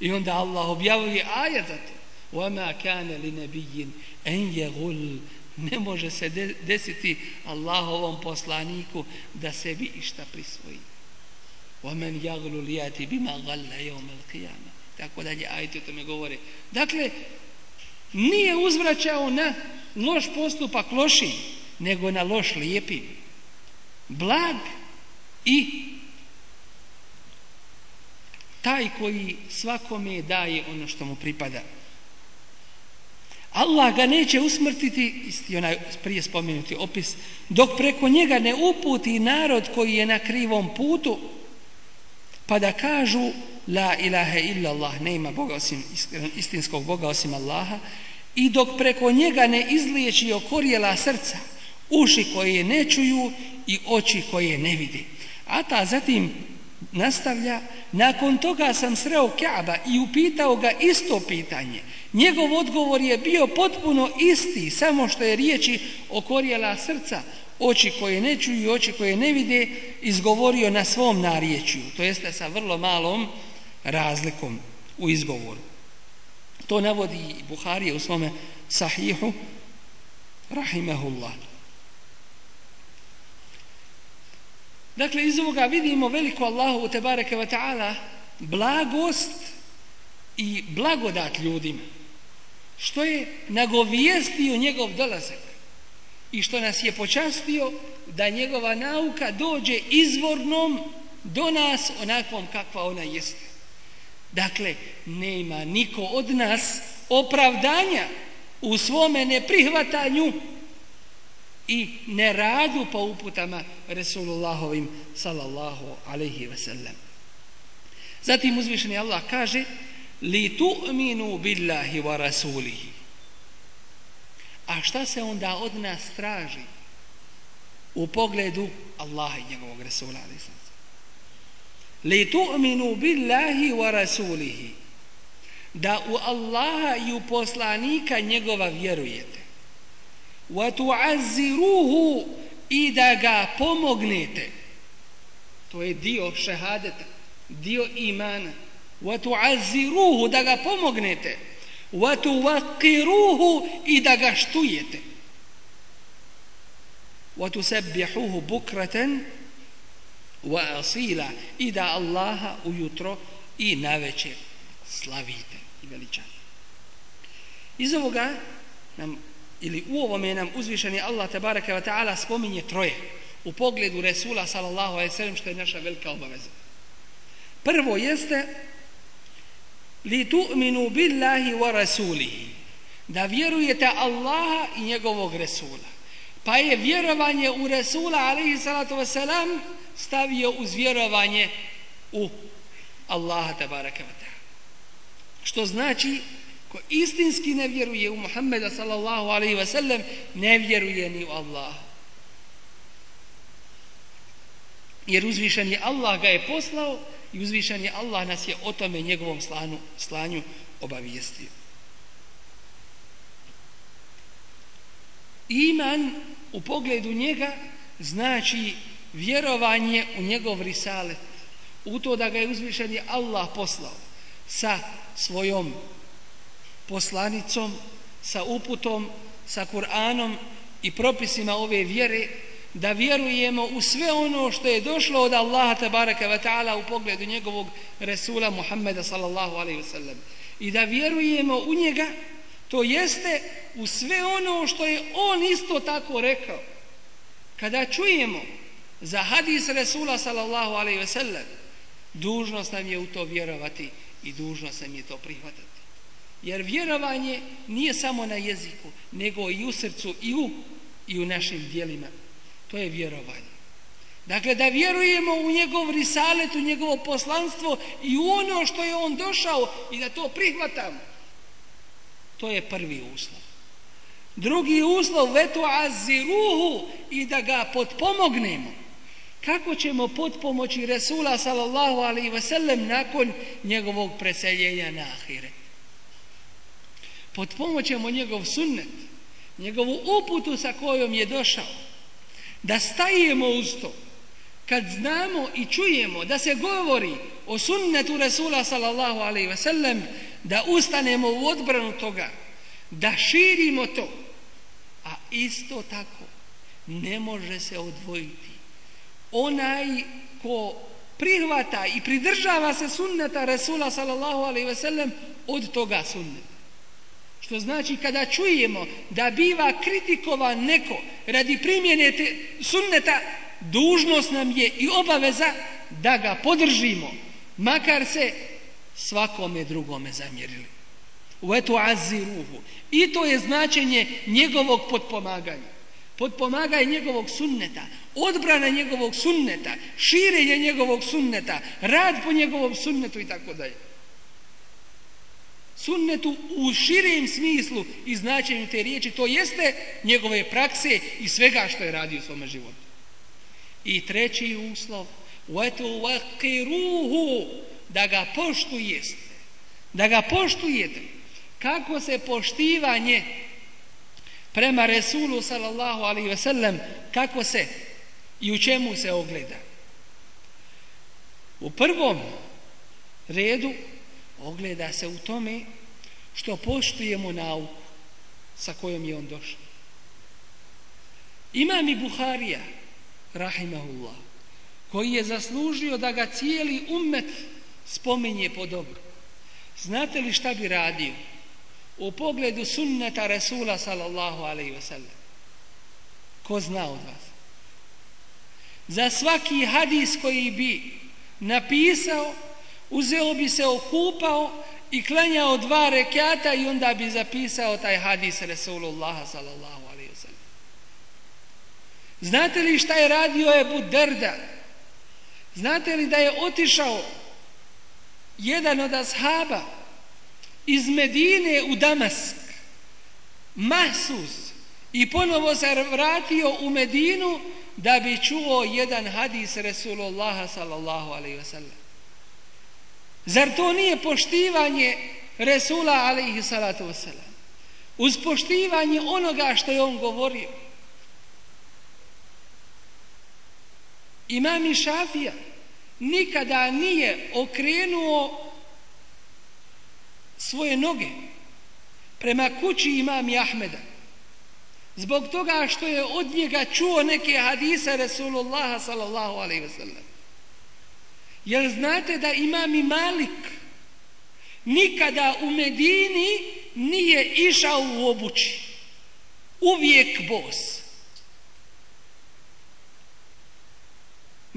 I onda Allah objavljuje aja za to. وَمَا كَانَ لِنَبِيِّنْ Ne može se desiti Allahovom poslaniku da sebi išta prisvoji. وَمَنْ يَغْلُ لِيَاتِ بِمَا غَلَّ يَوْمَ الْقِيَامَةِ tako dalje, ajti o tome govore. Dakle, nije uzvraćao na loš postupak lošim nego na loš lijepi, blag i taj koji svakome daje ono što mu pripada. Allah ga neće usmrtiti, isti onaj prije spomenuti opis, dok preko njega ne uputi narod koji je na krivom putu pa da kažu La ilaha illallah, nema Boga osim, istinskog Boga osim Allaha i dok preko njega ne izliječi okorjela srca, uši koje ne čuju i oči koje ne vidi. A ta zatim nastavlja, nakon toga sam sreo Kaaba i upitao ga isto pitanje. Njegov odgovor je bio potpuno isti, samo što je riječi okorjela srca, oči koje ne čuju i oči koje ne vide, izgovorio na svom narječju, to jeste sa vrlo malom razlikom u izgovoru. To navodi Buharija u svome sahihu, rahimehullah. Dakle, iz ovoga vidimo veliku Allahu te bareke taala blagost i blagodat ljudima što je nagovijestio njegov dolazak i što nas je počastio da njegova nauka dođe izvornom do nas onakvom kakva ona jeste. Dakle, nema niko od nas opravdanja u svome neprihvatanju i neradu po uputama Resulullahovim sallallahu alaihi ve sellem. Zatim uzvišeni Allah kaže li tu'minu billahi wa rasulihi. A šta se onda od nas traži u pogledu Allaha i njegovog Resula li tu'minu billahi wa rasulihi da u Allaha i u poslanika njegova vjerujete wa tu'azziruhu i da ga pomognete to je dio šehadeta dio imana wa tu'azziruhu da ga pomognete wa tuwaqqiruhu i da ga štujete wa tusabbihuhu bukratan i da Allaha ujutro i navečer slavite i veličate. Iz ovoga nam ili u ovome nam uzvišeni Allah tabaraka wa ta'ala spominje troje u pogledu Resula sallallahu alaihi sallam što je naša velika obaveza. Prvo jeste li tu'minu billahi wa rasulihi da vjerujete Allaha i njegovog Resula. Pa je vjerovanje u Rasula alaihi salatu wasalam stavio uz vjerovanje u Allaha tabaraka Što znači ko istinski ne vjeruje u Muhammeda sallallahu alaihi wasalam ne vjeruje ni u Allaha. Jer uzvišan je Allah ga je poslao i uzvišan je Allah nas je o tome njegovom slanu, slanju obavijestio. Iman u pogledu njega znači vjerovanje u njegov risalet u to da ga je je Allah poslao sa svojom poslanicom, sa uputom, sa Kur'anom i propisima ove vjere, da vjerujemo u sve ono što je došlo od Allaha tabaraka wa ta'ala u pogledu njegovog Resula Muhammeda sallallahu alaihi sallam i da vjerujemo u njega to jeste u sve ono što je on isto tako rekao. Kada čujemo za hadis Resula sallallahu alaihi sellem, dužnost nam je u to vjerovati i dužnost nam je to prihvatati. Jer vjerovanje nije samo na jeziku, nego i u srcu i u, i u našim dijelima. To je vjerovanje. Dakle, da vjerujemo u njegov risalet, u njegovo poslanstvo i u ono što je on došao i da to prihvatamo. To je prvi uslov. Drugi uslov aziruhu i da ga potpomognemo. Kako ćemo potpomoći Resula sallallahu alaihi sellem nakon njegovog preseljenja na ahiret? Potpomoćemo njegov sunnet, njegovu uputu sa kojom je došao. Da stajemo uz to. Kad znamo i čujemo da se govori o sunnetu Resula sallallahu alaihi sellem, da ustanemo u odbranu toga, da širimo to, a isto tako ne može se odvojiti onaj ko prihvata i pridržava se sunneta Rasula sallallahu alaihi sellem od toga sunneta. Što znači kada čujemo da biva kritikovan neko radi primjene te sunneta, dužnost nam je i obaveza da ga podržimo, makar se svakome drugome zamjerili. I to je značenje njegovog potpomaganja. Potpomaganje njegovog sunneta, odbrana njegovog sunneta, širenje njegovog sunneta, rad po njegovom sunnetu dalje. Sunnetu u širem smislu i značenju te riječi, to jeste njegove prakse i svega što je radio u svome životu. I treći uslov, da ga poštujete da ga poštujete. Kako se poštivanje prema Resulu sallallahu alaihi sellem kako se i u čemu se ogleda? U prvom redu ogleda se u tome što poštujemo nauku sa kojom je on došao. Imam i Buharija, rahimahullah, koji je zaslužio da ga cijeli ummet, spominje po dobru. Znate li šta bi radio? U pogledu sunnata Resula sallallahu alaihi ve Ko zna od vas? Za svaki hadis koji bi napisao, uzeo bi se okupao i klanjao dva rekata i onda bi zapisao taj hadis Resulullah sallallahu alaihi wasallam. Znate li šta je radio Ebu Derda? Znate li da je otišao jedan od ashaba iz Medine u Damask, Mahsus, i ponovo se vratio u Medinu da bi čuo jedan hadis Resulullaha sallallahu alaihi wasallam. Zar to nije poštivanje Resula alaihi salatu wasallam? Uz poštivanje onoga što je on govorio. Imam i Šafija nikada nije okrenuo svoje noge prema kući imam Ahmeda zbog toga što je od njega čuo neke hadise Resulullaha sallallahu alaihi ve sellem. Jer znate da imam i Malik nikada u Medini nije išao u obući. Uvijek bos.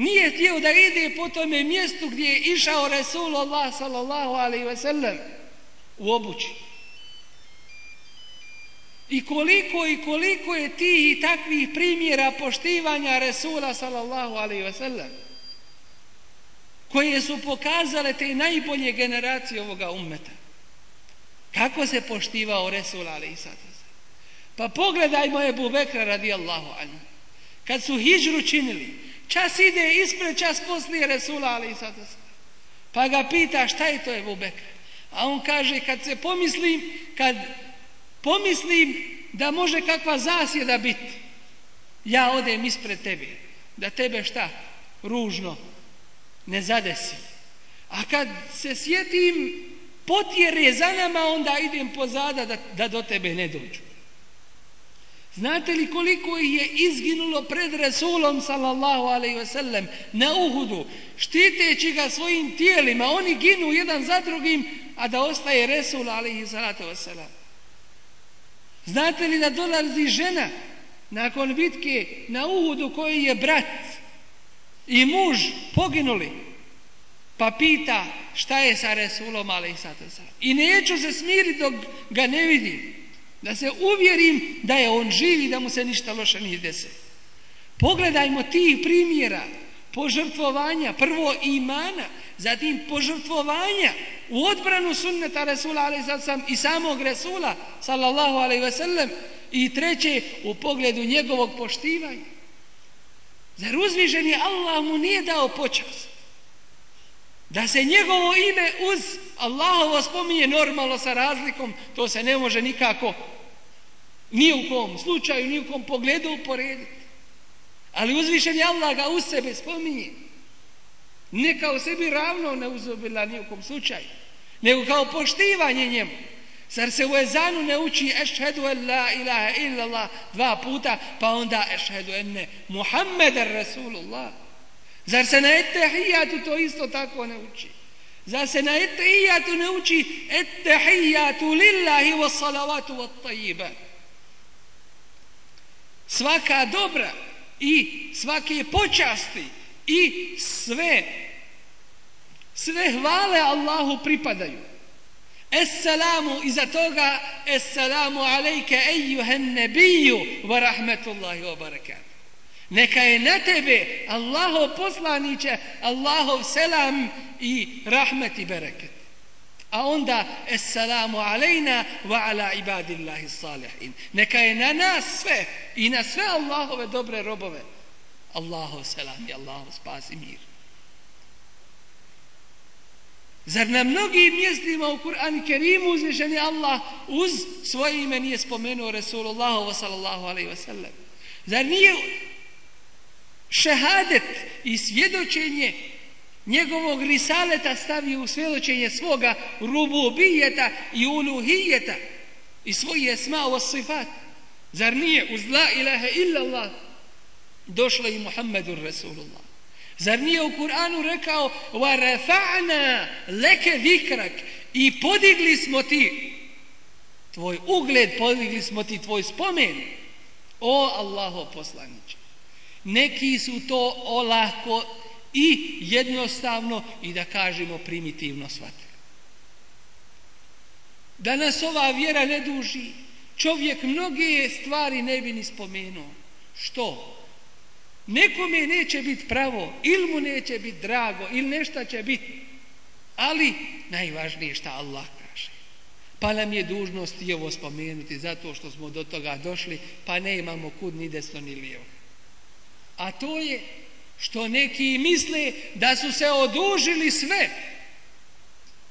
Nije htio da ide po tome mjestu gdje je išao Resulullah sallallahu alaihi ve sellem u obući. I koliko i koliko je tih i takvih primjera poštivanja Resula sallallahu alaihi ve sellem koje su pokazale te najbolje generacije ovoga ummeta. Kako se poštivao Resul alaihi Pa pogledajmo je Bubekra radijallahu anju Kad su hijđru činili, Čas ide ispred, čas poslije Resula ali Pa ga pita šta je to je Bekr? A on kaže kad se pomislim, kad pomislim da može kakva zasjeda biti, ja odem ispred tebe. Da tebe šta? Ružno ne zadesi. A kad se sjetim potjere za nama, onda idem pozada da, da do tebe ne dođu. Znate li koliko ih je izginulo pred Resulom sallallahu alaihi sellem na Uhudu, štiteći ga svojim tijelima, oni ginu jedan za drugim, a da ostaje Resul alaihi salatu Znate li da dolazi žena nakon bitke na Uhudu koji je brat i muž poginuli, pa pita šta je sa Resulom alaihi salatu I neću se smiriti dok ga ne vidim da se uvjerim da je on živ i da mu se ništa loše nije desilo. Pogledajmo tih primjera požrtvovanja, prvo imana, zatim požrtvovanja u odbranu sunneta Resula i samog Resula sallallahu alaihi wasallam i treće u pogledu njegovog poštivanja. Zar uzviženi Allah mu nije dao počast da se njegovo ime uz Allahovo spominje normalno sa razlikom, to se ne može nikako ni u kom slučaju, ni u kom pogledu uporediti. Ali uzvišen Allah ga u sebe spominje. Ne kao sebi ravno ne uzobila ni u kom slučaju, nego kao poštivanje njemu. Zar se u ezanu ne uči ešhedu en dva puta, pa onda ešhedu enne Muhammeden Rasulullah. Zar se na etehijatu to isto tako ne uči? Zar se na etehijatu ne uči etehijatu lillahi wa salavatu wa tajiba? Svaka dobra i svake počasti i sve sve hvale Allahu pripadaju. Esselamu, iza toga, Esselamu alejke ejuhen nebiju wa rahmetullahi wa barakatuh. Neka je na tebe Allahov poslaniće, Allahov selam i rahmet i bereket. A onda, assalamu alejna wa ala ibadillahi salihin. Neka je na nas sve i na sve Allahove dobre robove. Allahov selam i Allahov spas i mir. Zar na mnogim mjestima u Kur'an Kerimu uzvišeni Allah uz svoje ime nije spomenuo Resulullah sallallahu alaihi wa sallam. Zar nije šehadet i svjedočenje njegovog risaleta stavi u svjedočenje svoga rububijeta i uluhijeta i svoje je o sifat. Zar nije uz la ilaha illallah došlo i Muhammedu Rasulullah? Zar nije u Kur'anu rekao rafa'na leke vikrak i podigli smo ti tvoj ugled, podigli smo ti tvoj spomen. O Allaho poslaniće. Neki su to olako i jednostavno i da kažemo primitivno shvatili. Danas ova vjera ne duži. Čovjek mnoge stvari ne bi ni spomenuo. Što? Nekome neće biti pravo, ili mu neće biti drago, ili nešto će biti. Ali najvažnije šta Allah kaže. Pa nam je dužnost i ovo spomenuti zato što smo do toga došli pa ne imamo kud ni desno ni lijevo a to je što neki misle da su se odužili sve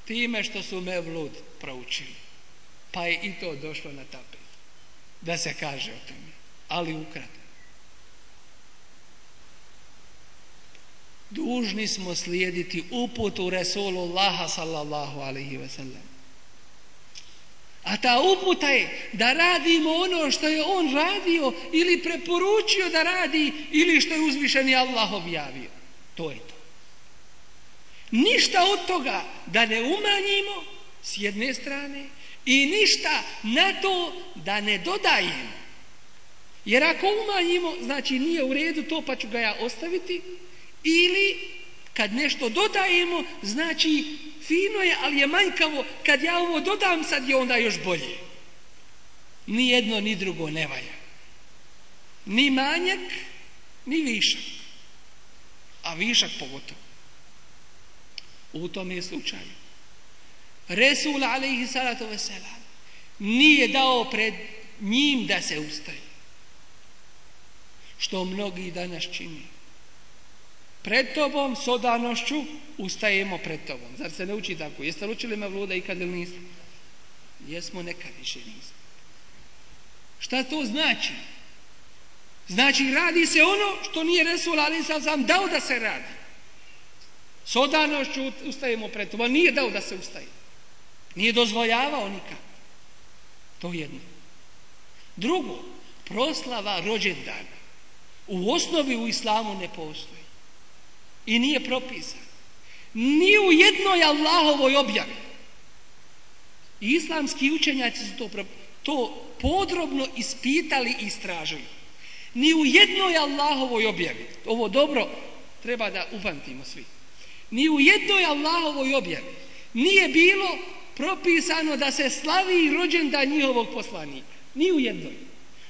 time što su me vlud proučili. Pa je i to došlo na tapet da se kaže o tome, ali ukratko. Dužni smo slijediti uputu Resulullaha sallallahu alaihi wasallam. A ta uputa je da radimo ono što je on radio ili preporučio da radi ili što je uzvišeni Allah objavio. To je to. Ništa od toga da ne umanjimo s jedne strane i ništa na to da ne dodajemo. Jer ako umanjimo, znači nije u redu to pa ću ga ja ostaviti ili kad nešto dodajemo, znači fino je, ali je manjkavo, kad ja ovo dodam, sad je onda još bolje. Ni jedno, ni drugo ne valja. Ni manjak, ni višak. A višak pogotovo. U tom je slučaju. Resul alaihi salatu veselam nije dao pred njim da se ustaje. Što mnogi danas čini pred tobom s odanošću ustajemo pred tobom. Zar se ne uči tako? Jeste li učili Mevluda ikad ili niste? Jesmo nekad, više nismo. Šta to znači? Znači radi se ono što nije Resul Ali sam sam dao da se radi. S odanošću ustajemo pred tobom, nije dao da se ustaje. Nije dozvoljavao nikad. To jedno. Drugo, proslava rođendana u osnovi u islamu ne postoji i nije propisan. Ni u jednoj Allahovoj objavi. I islamski učenjaci su to, to podrobno ispitali i istražili. Ni u jednoj Allahovoj objavi, ovo dobro treba da upamtimo svi, ni u jednoj Allahovoj objavi nije bilo propisano da se slavi rođendan njihovog poslanika. Ni u jednoj.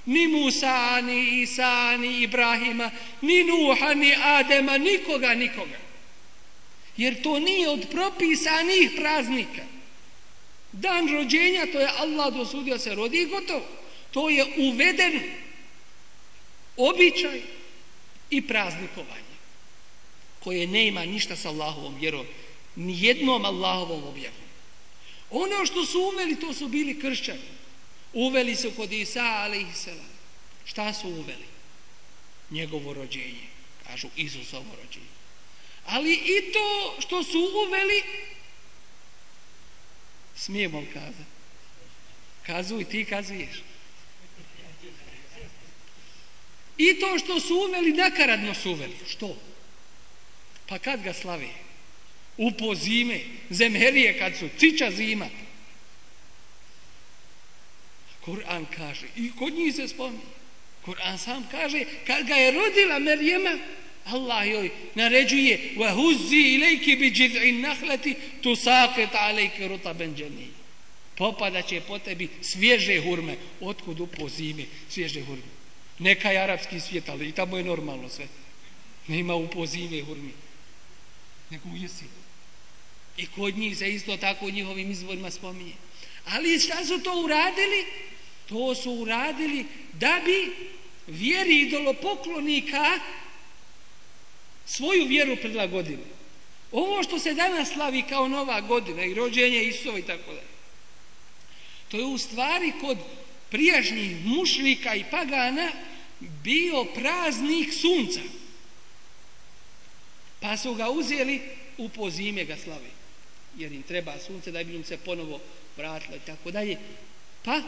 Ni Musa, ni Isa, ni Ibrahima, ni Nuha, ni Adema, nikoga, nikoga. Jer to nije od propisanih praznika. Dan rođenja, to je Allah dosudio se rodi i gotovo. To je uveden običaj i praznikovanje koje nema ništa sa Allahovom vjerom, ni jednom Allahovom objavom. Ono što su umeli, to su bili kršćani. Uveli su kod Isa a.s. Šta su uveli? Njegovo rođenje. Kažu Isusovo rođenje. Ali i to što su uveli, smijemo kazati. Kazuj, ti kazuješ. I to što su uveli, nakaradno su uveli. Što? Pa kad ga slave? Upo zime, zemelije kad su, cića zima. Kur'an kaže, i kod njih se spominje. Kur'an sam kaže, kad ga je rodila Merijema, Allah joj naređuje ilayki i tu tu tusaqit alejke rutban جَنِيًّا Popada će po tebi svježe hurme. Otkud U pozime svježe hurme? Neka je arapski svijet, ali i tamo je normalno sve. Nema u pozime hurme. Nego jesi. I kod njih se isto tako u njihovim izvorima spominje. Ali šta su to uradili? To su uradili da bi vjeri idolopoklonika svoju vjeru prilagodili. Ovo što se danas slavi kao nova godina i rođenje Isova i tako dalje. To je u stvari kod prijašnjih mušlika i pagana bio praznik sunca. Pa su ga uzeli u pozime ga slavi. Jer im treba sunce da bi im se ponovo vratilo dalje Pa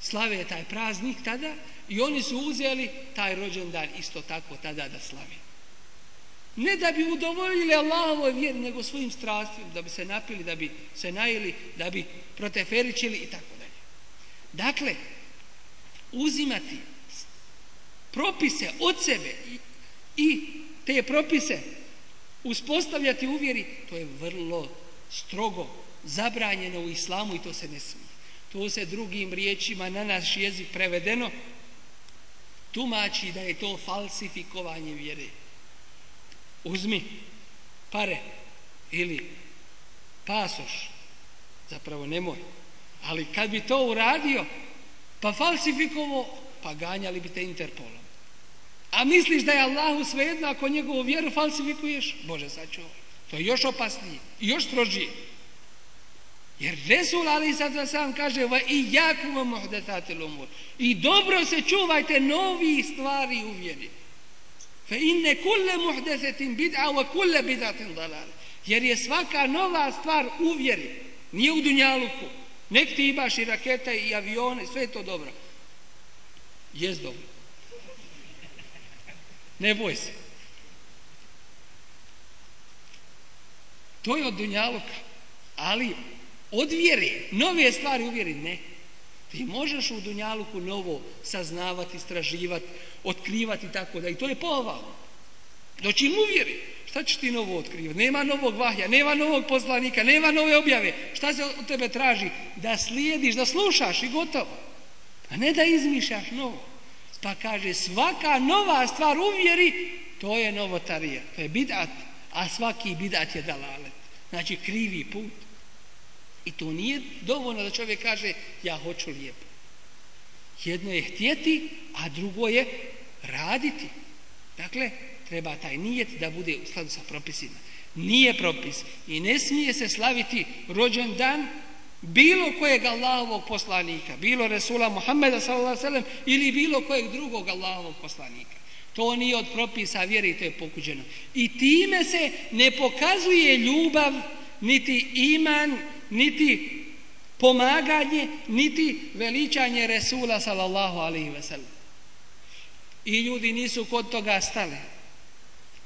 slave je taj praznik tada i oni su uzeli taj rođendan isto tako tada da slave. Ne da bi udovoljili Allahovoj vjeri, nego svojim strastvima da bi se napili, da bi se najeli, da bi proteferičili i tako dalje. Dakle, uzimati propise od sebe i, i te propise uspostavljati uvjeri, to je vrlo strogo zabranjeno u islamu i to se ne smije. To se drugim riječima na naš jezik prevedeno tumači da je to falsifikovanje vjere. Uzmi pare ili pasoš, zapravo nemoj. Ali kad bi to uradio pa falsifikovo, pa ganjali bi te Interpolom. A misliš da je Allahu svejedno ako njegovu vjeru falsifikuješ? Bože ovo, To je još opasnije i još strožije. Jer Resul Ali sam kaže i I dobro se čuvajte novi stvari u vjeri. Fe inne kulle bid'a wa kulle bid'atin Jer je svaka nova stvar u nije u dunjaluku. Nek ti imaš i rakete i avione, sve je to dobro. Jez dobro. Ne boj se. To je od dunjaluka. Ali od vjere, nove stvari uvjeri. ne. Ti možeš u Dunjaluku novo saznavati, istraživati, otkrivati tako da i to je pohvalno. Doći mu vjeri. Šta ćeš ti novo otkrivati? Nema novog vahja, nema novog poslanika, nema nove objave. Šta se od tebe traži? Da slijediš, da slušaš i gotovo. A ne da izmišljaš novo. Pa kaže svaka nova stvar uvjeri. to je novotarija, to je bidat, a svaki bidat je dalalet. Znači krivi put. I to nije dovoljno da čovjek kaže ja hoću lijepo. Jedno je htjeti, a drugo je raditi. Dakle, treba taj nijet da bude u skladu sa propisima. Nije propis i ne smije se slaviti rođen dan bilo kojeg Allahovog poslanika, bilo Resula Muhammeda s.a.v. ili bilo kojeg drugog Allahovog poslanika. To nije od propisa vjerite to je pokuđeno. I time se ne pokazuje ljubav niti iman niti pomaganje, niti veličanje Resula sallallahu alaihi ve I ljudi nisu kod toga stali.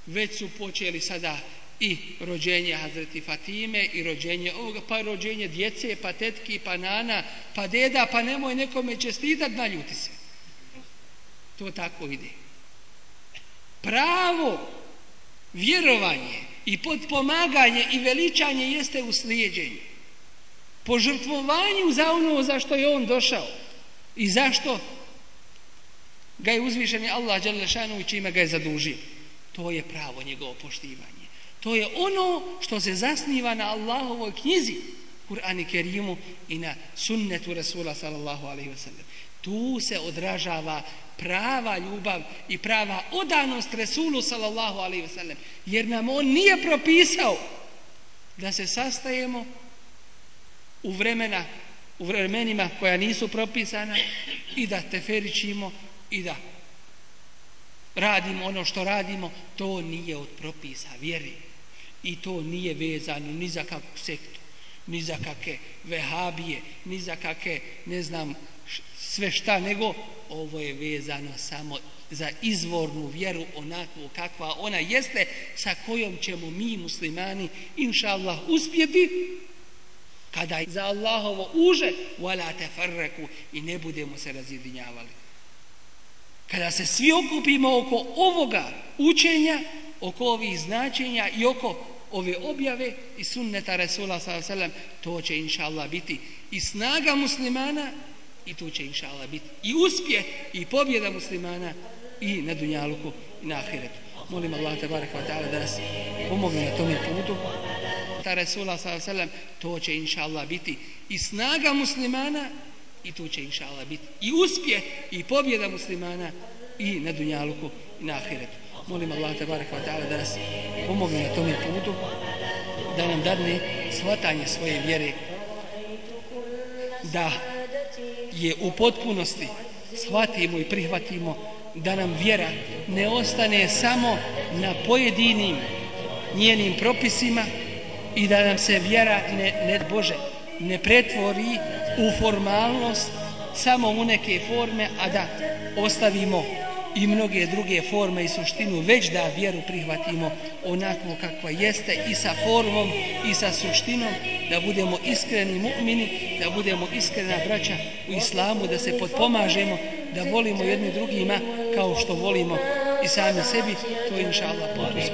Već su počeli sada i rođenje Hazreti Fatime i rođenje ovoga, pa rođenje djece, pa tetki, pa nana, pa deda, pa nemoj nekome čestitat, ljuti se. To tako ide. Pravo vjerovanje i potpomaganje i veličanje jeste u slijeđenju požrtvovanju za ono za što je on došao i zašto ga je uzvišeni Allah Đalešanu i čime ga je zadužio. To je pravo njegovo poštivanje. To je ono što se zasniva na Allahovoj knjizi, Kur'an i Kerimu i na sunnetu Rasula sallallahu alaihi sallam. Tu se odražava prava ljubav i prava odanost Resulu sallallahu alaihi Jer nam on nije propisao da se sastajemo u vremena u vremenima koja nisu propisana i da teferičimo i da radimo ono što radimo to nije od propisa vjeri i to nije vezano ni za kakvu sektu, ni za kakve vehabije, ni za kakve ne znam sve šta nego ovo je vezano samo za izvornu vjeru onakvu kakva ona jeste sa kojom ćemo mi muslimani inša Allah uspjeti kada za Allahovo uže wala farreku i ne budemo se razjedinjavali. Kada se svi okupimo oko ovoga učenja, oko ovih značenja i oko ove objave i sunneta Resula s.a.v. to će inša Allah biti i snaga muslimana i tu će inša Allah biti i uspjeh i pobjeda muslimana i na Dunjaluku i na Ahiretu. Molim Allah da nas pomogne na tome putu sunneta to će inša biti i snaga muslimana i tu će inša Allah biti i uspjeh i pobjeda muslimana i na Dunjaluku i na Ahiretu. Molim Allah da nas pomogne na tome putu, da nam dadne shvatanje svoje vjere, da je u potpunosti shvatimo i prihvatimo da nam vjera ne ostane samo na pojedinim njenim propisima, i da nam se vjera ne Bože ne pretvori u formalnost samo u neke forme, a da ostavimo i mnoge druge forme i suštinu, već da vjeru prihvatimo onakvu kakva jeste i sa formom i sa suštinom, da budemo iskreni mu'mini, da budemo iskrena braća u islamu, da se potpomažemo, da volimo jedni drugima kao što volimo i sami sebi, to inša Allah